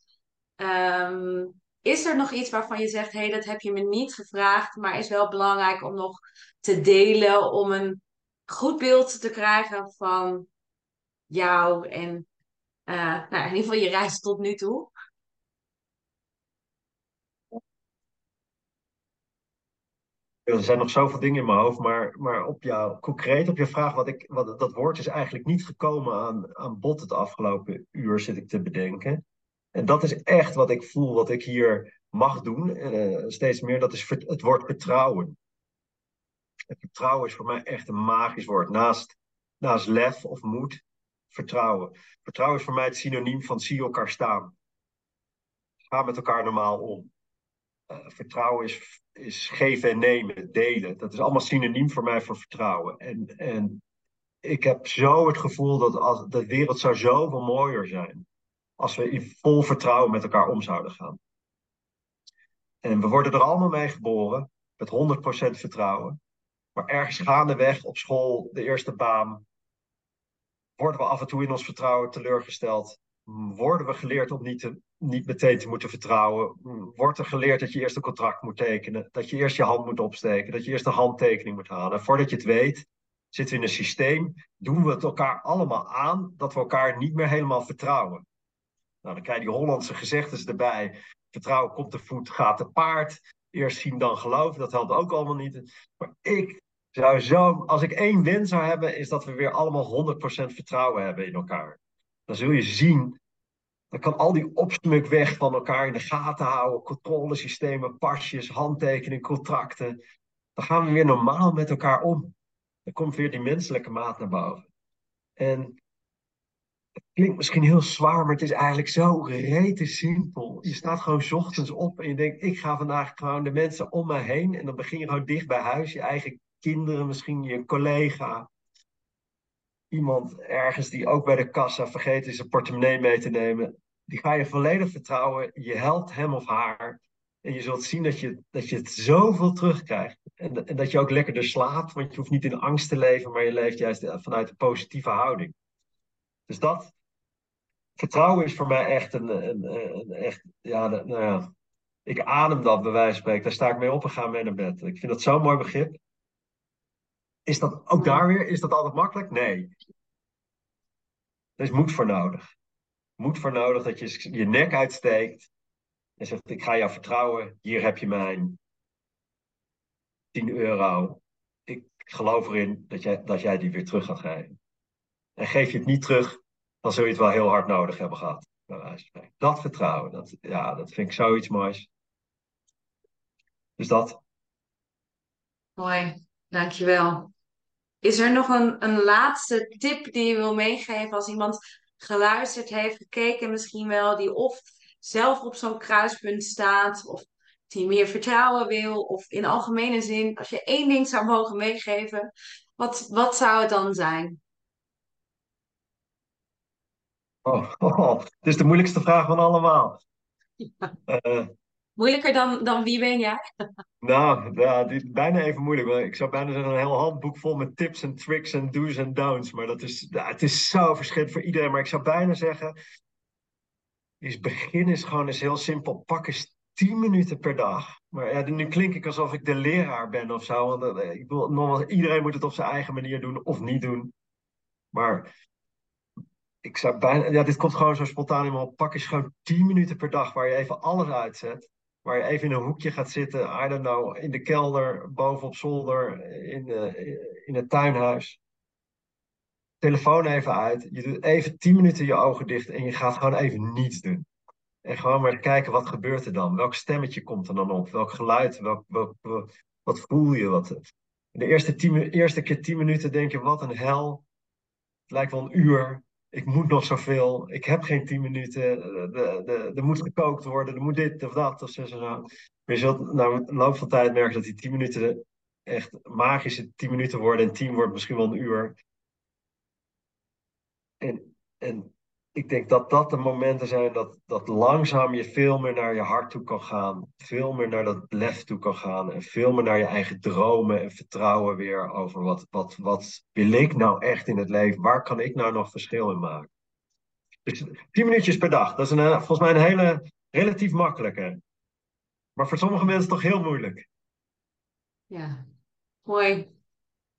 [SPEAKER 2] Ehm, is er nog iets waarvan je zegt, hé, hey, dat heb je me niet gevraagd, maar is wel belangrijk om nog te delen, om een goed beeld te krijgen van jou en uh, nou, in ieder geval je reis tot nu toe?
[SPEAKER 1] Er zijn nog zoveel dingen in mijn hoofd, maar, maar op jou, concreet op je vraag, wat ik, wat, dat woord is eigenlijk niet gekomen aan, aan bod het afgelopen uur, zit ik te bedenken. En dat is echt wat ik voel, wat ik hier mag doen, uh, steeds meer, dat is het woord vertrouwen. Vertrouwen is voor mij echt een magisch woord. Naast, naast lef of moed, vertrouwen. Vertrouwen is voor mij het synoniem van zie elkaar staan. Ga met elkaar normaal om. Vertrouwen is, is geven en nemen, delen. Dat is allemaal synoniem voor mij voor vertrouwen. En, en ik heb zo het gevoel dat als, de wereld zou zoveel mooier zijn. Als we in vol vertrouwen met elkaar om zouden gaan. En we worden er allemaal mee geboren. Met 100% vertrouwen. Maar ergens gaandeweg op school, de eerste baan, worden we af en toe in ons vertrouwen teleurgesteld. Worden we geleerd om niet, te, niet meteen te moeten vertrouwen? Wordt er geleerd dat je eerst een contract moet tekenen? Dat je eerst je hand moet opsteken? Dat je eerst een handtekening moet halen? En voordat je het weet, zitten we in een systeem. Doen we het elkaar allemaal aan dat we elkaar niet meer helemaal vertrouwen? Nou, dan krijg je die Hollandse gezegdes erbij. Vertrouwen komt te voet, gaat te paard. Eerst zien, dan geloven. Dat helpt ook allemaal niet. Maar ik zou zo, als ik één win zou hebben, is dat we weer allemaal 100% vertrouwen hebben in elkaar. Dan zul je zien, dan kan al die opsmuk weg van elkaar in de gaten houden, controlesystemen, pasjes, handtekeningen, contracten. Dan gaan we weer normaal met elkaar om. Dan komt weer die menselijke maat naar boven. En het klinkt misschien heel zwaar, maar het is eigenlijk zo rete simpel. Je staat gewoon ochtends op en je denkt, ik ga vandaag gewoon de mensen om mij heen. En dan begin je gewoon dicht bij huis je eigen kinderen, misschien je collega. Iemand ergens die ook bij de kassa vergeten zijn portemonnee mee te nemen. Die ga je volledig vertrouwen. Je helpt hem of haar. En je zult zien dat je, dat je het zoveel terugkrijgt. En, en dat je ook lekkerder slaapt, want je hoeft niet in angst te leven, maar je leeft juist vanuit een positieve houding. Dus dat, vertrouwen is voor mij echt een, een, een echt, ja, nou ja, ik adem dat bij wijze van spreken. Daar sta ik mee op en ga mee naar bed. Ik vind dat zo'n mooi begrip. Is dat ook daar weer, is dat altijd makkelijk? Nee. Er is moed voor nodig. Moed voor nodig dat je je nek uitsteekt en zegt: Ik ga jou vertrouwen, hier heb je mijn 10 euro. Ik geloof erin dat jij, dat jij die weer terug gaat geven. En geef je het niet terug, dan zul je het wel heel hard nodig hebben gehad. Dat vertrouwen, dat, ja, dat vind ik zoiets moois. Dus dat.
[SPEAKER 2] Mooi, dankjewel. Is er nog een, een laatste tip die je wil meegeven als iemand geluisterd heeft, gekeken misschien wel, die of zelf op zo'n kruispunt staat, of die meer vertrouwen wil, of in algemene zin, als je één ding zou mogen meegeven, wat, wat zou het dan zijn?
[SPEAKER 1] Oh, oh, het is de moeilijkste vraag van allemaal.
[SPEAKER 2] Ja. Uh, Moeilijker dan, dan wie ben jij?
[SPEAKER 1] Nou, ja, is bijna even moeilijk. Ik zou bijna zeggen een heel handboek vol met tips en tricks en do's en don'ts. Maar dat is, het is zo verschillend voor iedereen. Maar ik zou bijna zeggen, is begin is gewoon eens heel simpel. Pak eens 10 minuten per dag. Maar ja, nu klink ik alsof ik de leraar ben of zo. Want eh, ik bedoel, nogmaals, iedereen moet het op zijn eigen manier doen of niet doen. Maar ik zou bijna, ja, dit komt gewoon zo spontaan in me op. Pak eens gewoon 10 minuten per dag waar je even alles uitzet. Waar je even in een hoekje gaat zitten, I don't know, in de kelder, boven op zolder, in, in het tuinhuis. Telefoon even uit. Je doet even 10 minuten je ogen dicht en je gaat gewoon even niets doen. En gewoon maar kijken, wat gebeurt er dan? Welk stemmetje komt er dan op? Welk geluid? Welk, wat voel je? Wat, de eerste, eerste keer tien minuten denk je, wat een hel. Het lijkt wel een uur. Ik moet nog zoveel. Ik heb geen tien minuten. Er moet gekookt worden. Er moet dit of dat of zo. zo. Maar je zult na een loop van tijd merken dat die tien minuten echt magische tien minuten worden. En tien wordt misschien wel een uur. En, en ik denk dat dat de momenten zijn dat, dat langzaam je veel meer naar je hart toe kan gaan. Veel meer naar dat lef toe kan gaan. En veel meer naar je eigen dromen en vertrouwen weer over wat, wat, wat wil ik nou echt in het leven? Waar kan ik nou nog verschil in maken? Dus tien minuutjes per dag, dat is een, eh, volgens mij een hele relatief makkelijke. Maar voor sommige mensen toch heel moeilijk.
[SPEAKER 2] Ja, mooi.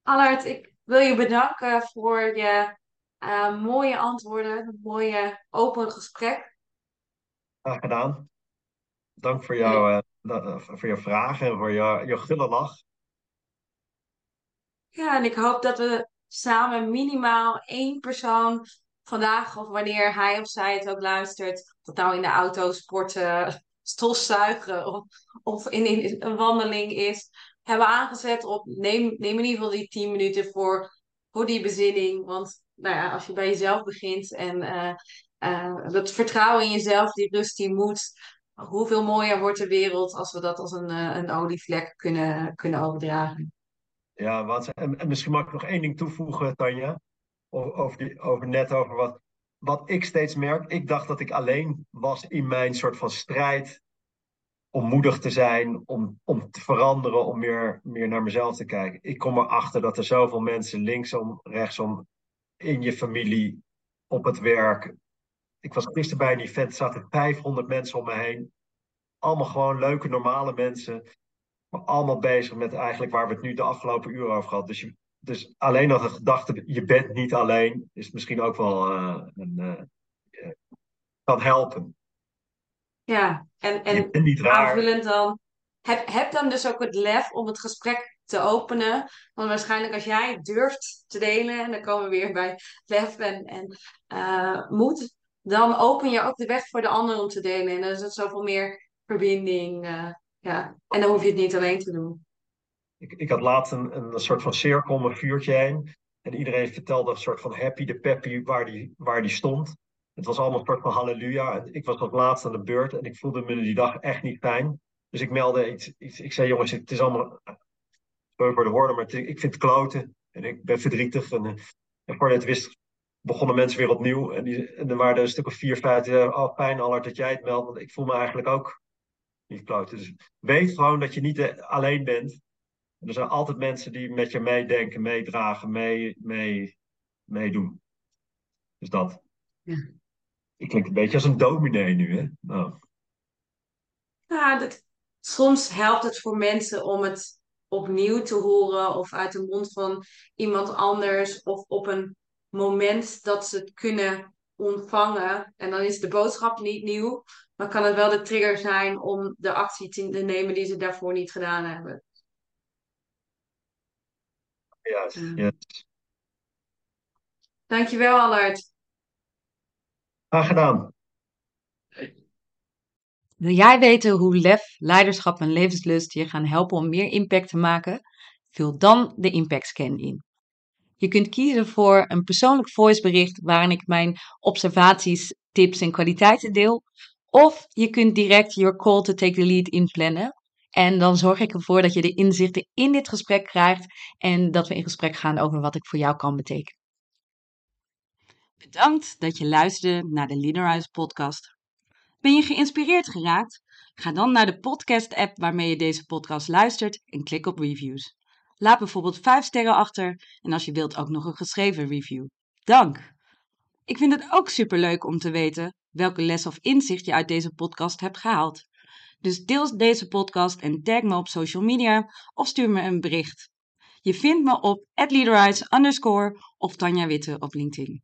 [SPEAKER 2] Allard, ik wil je bedanken voor je uh, mooie antwoorden, een mooie open gesprek.
[SPEAKER 1] Graag gedaan. Dank voor, jou, uh, voor jouw vragen en voor jouw, jouw gulle lach.
[SPEAKER 2] Ja, en ik hoop dat we samen minimaal één persoon vandaag, of wanneer hij of zij het ook luistert, dat nou in de auto, sporten, stofzuigen of, of in, in, een wandeling is, hebben aangezet op neem, neem in ieder geval die 10 minuten voor, voor die bezinning. Want nou ja, als je bij jezelf begint en uh, dat vertrouwen in jezelf, die rust, die moed, hoeveel mooier wordt de wereld als we dat als een, uh, een olievlek kunnen, kunnen overdragen.
[SPEAKER 1] Ja, wat, en, en, misschien mag ik nog één ding toevoegen, Tanja, over, die, over net over wat, wat ik steeds merk. Ik dacht dat ik alleen was in mijn soort van strijd om moedig te zijn, om, om te veranderen, om meer, meer naar mezelf te kijken. Ik kom erachter dat er zoveel mensen linksom, rechtsom in je familie, op het werk. Ik was gisteren bij een event, zaten 500 mensen om me heen. Allemaal gewoon leuke, normale mensen. Maar allemaal bezig met eigenlijk waar we het nu de afgelopen uren over gehad. Dus, je, dus alleen al de gedachte, je bent niet alleen, is misschien ook wel uh, een, uh, kan helpen.
[SPEAKER 2] Ja, en, en aanvullend dan, heb, heb dan dus ook het lef om het gesprek te openen. Want waarschijnlijk als jij durft te delen, en dan komen we weer bij lef en, en uh, moed, dan open je ook de weg voor de ander om te delen. En dan is het zoveel meer verbinding. Uh, ja. En dan hoef je het niet alleen te doen.
[SPEAKER 1] Ik, ik had laatst een, een soort van cirkel om een vuurtje heen. En iedereen vertelde een soort van happy de peppy waar die, waar die stond. Het was allemaal een soort van halleluja. Ik was als laatste aan de beurt en ik voelde me die dag echt niet fijn. Dus ik meldde iets, iets ik zei jongens, het is allemaal voor de woorden, maar ik vind het kloten. En ik ben verdrietig. En, en voor het wist begonnen mensen weer opnieuw. En, die, en er waren er een stuk of vier, vijf die zeiden, oh pijn Allard dat jij het meldt. Want ik voel me eigenlijk ook niet kloten. Dus weet gewoon dat je niet eh, alleen bent. En er zijn altijd mensen die met je meedenken, meedragen, mee, mee, meedoen. Dus dat. Ja. Ik klink een beetje als een dominee nu, hè? Nou.
[SPEAKER 2] Ja, dat, soms helpt het voor mensen om het opnieuw te horen of uit de mond van iemand anders of op een moment dat ze het kunnen ontvangen. En dan is de boodschap niet nieuw, maar kan het wel de trigger zijn om de actie te nemen die ze daarvoor niet gedaan hebben.
[SPEAKER 1] Ja, yes.
[SPEAKER 2] Dankjewel, Allard.
[SPEAKER 1] Graag gedaan.
[SPEAKER 3] Wil jij weten hoe lef, leiderschap en levenslust je gaan helpen om meer impact te maken? Vul dan de Impact Scan in. Je kunt kiezen voor een persoonlijk voicebericht waarin ik mijn observaties, tips en kwaliteiten deel. Of je kunt direct your call to take the lead inplannen. En dan zorg ik ervoor dat je de inzichten in dit gesprek krijgt en dat we in gesprek gaan over wat ik voor jou kan betekenen. Bedankt dat je luisterde naar de Leaderize podcast. Ben je geïnspireerd geraakt? Ga dan naar de podcast-app waarmee je deze podcast luistert en klik op reviews. Laat bijvoorbeeld 5 sterren achter en als je wilt ook nog een geschreven review. Dank! Ik vind het ook superleuk om te weten welke les of inzicht je uit deze podcast hebt gehaald. Dus deel deze podcast en tag me op social media of stuur me een bericht. Je vindt me op @leaderize underscore of Tanja Witte op LinkedIn.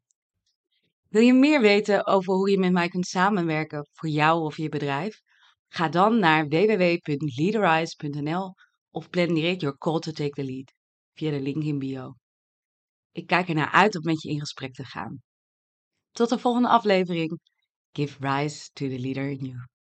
[SPEAKER 3] Wil je meer weten over hoe je met mij kunt samenwerken voor jou of je bedrijf? Ga dan naar www.leaderize.nl of plan direct your call to take the lead via de link in bio. Ik kijk ernaar uit om met je in gesprek te gaan. Tot de volgende aflevering.
[SPEAKER 2] give rise to the leader in you.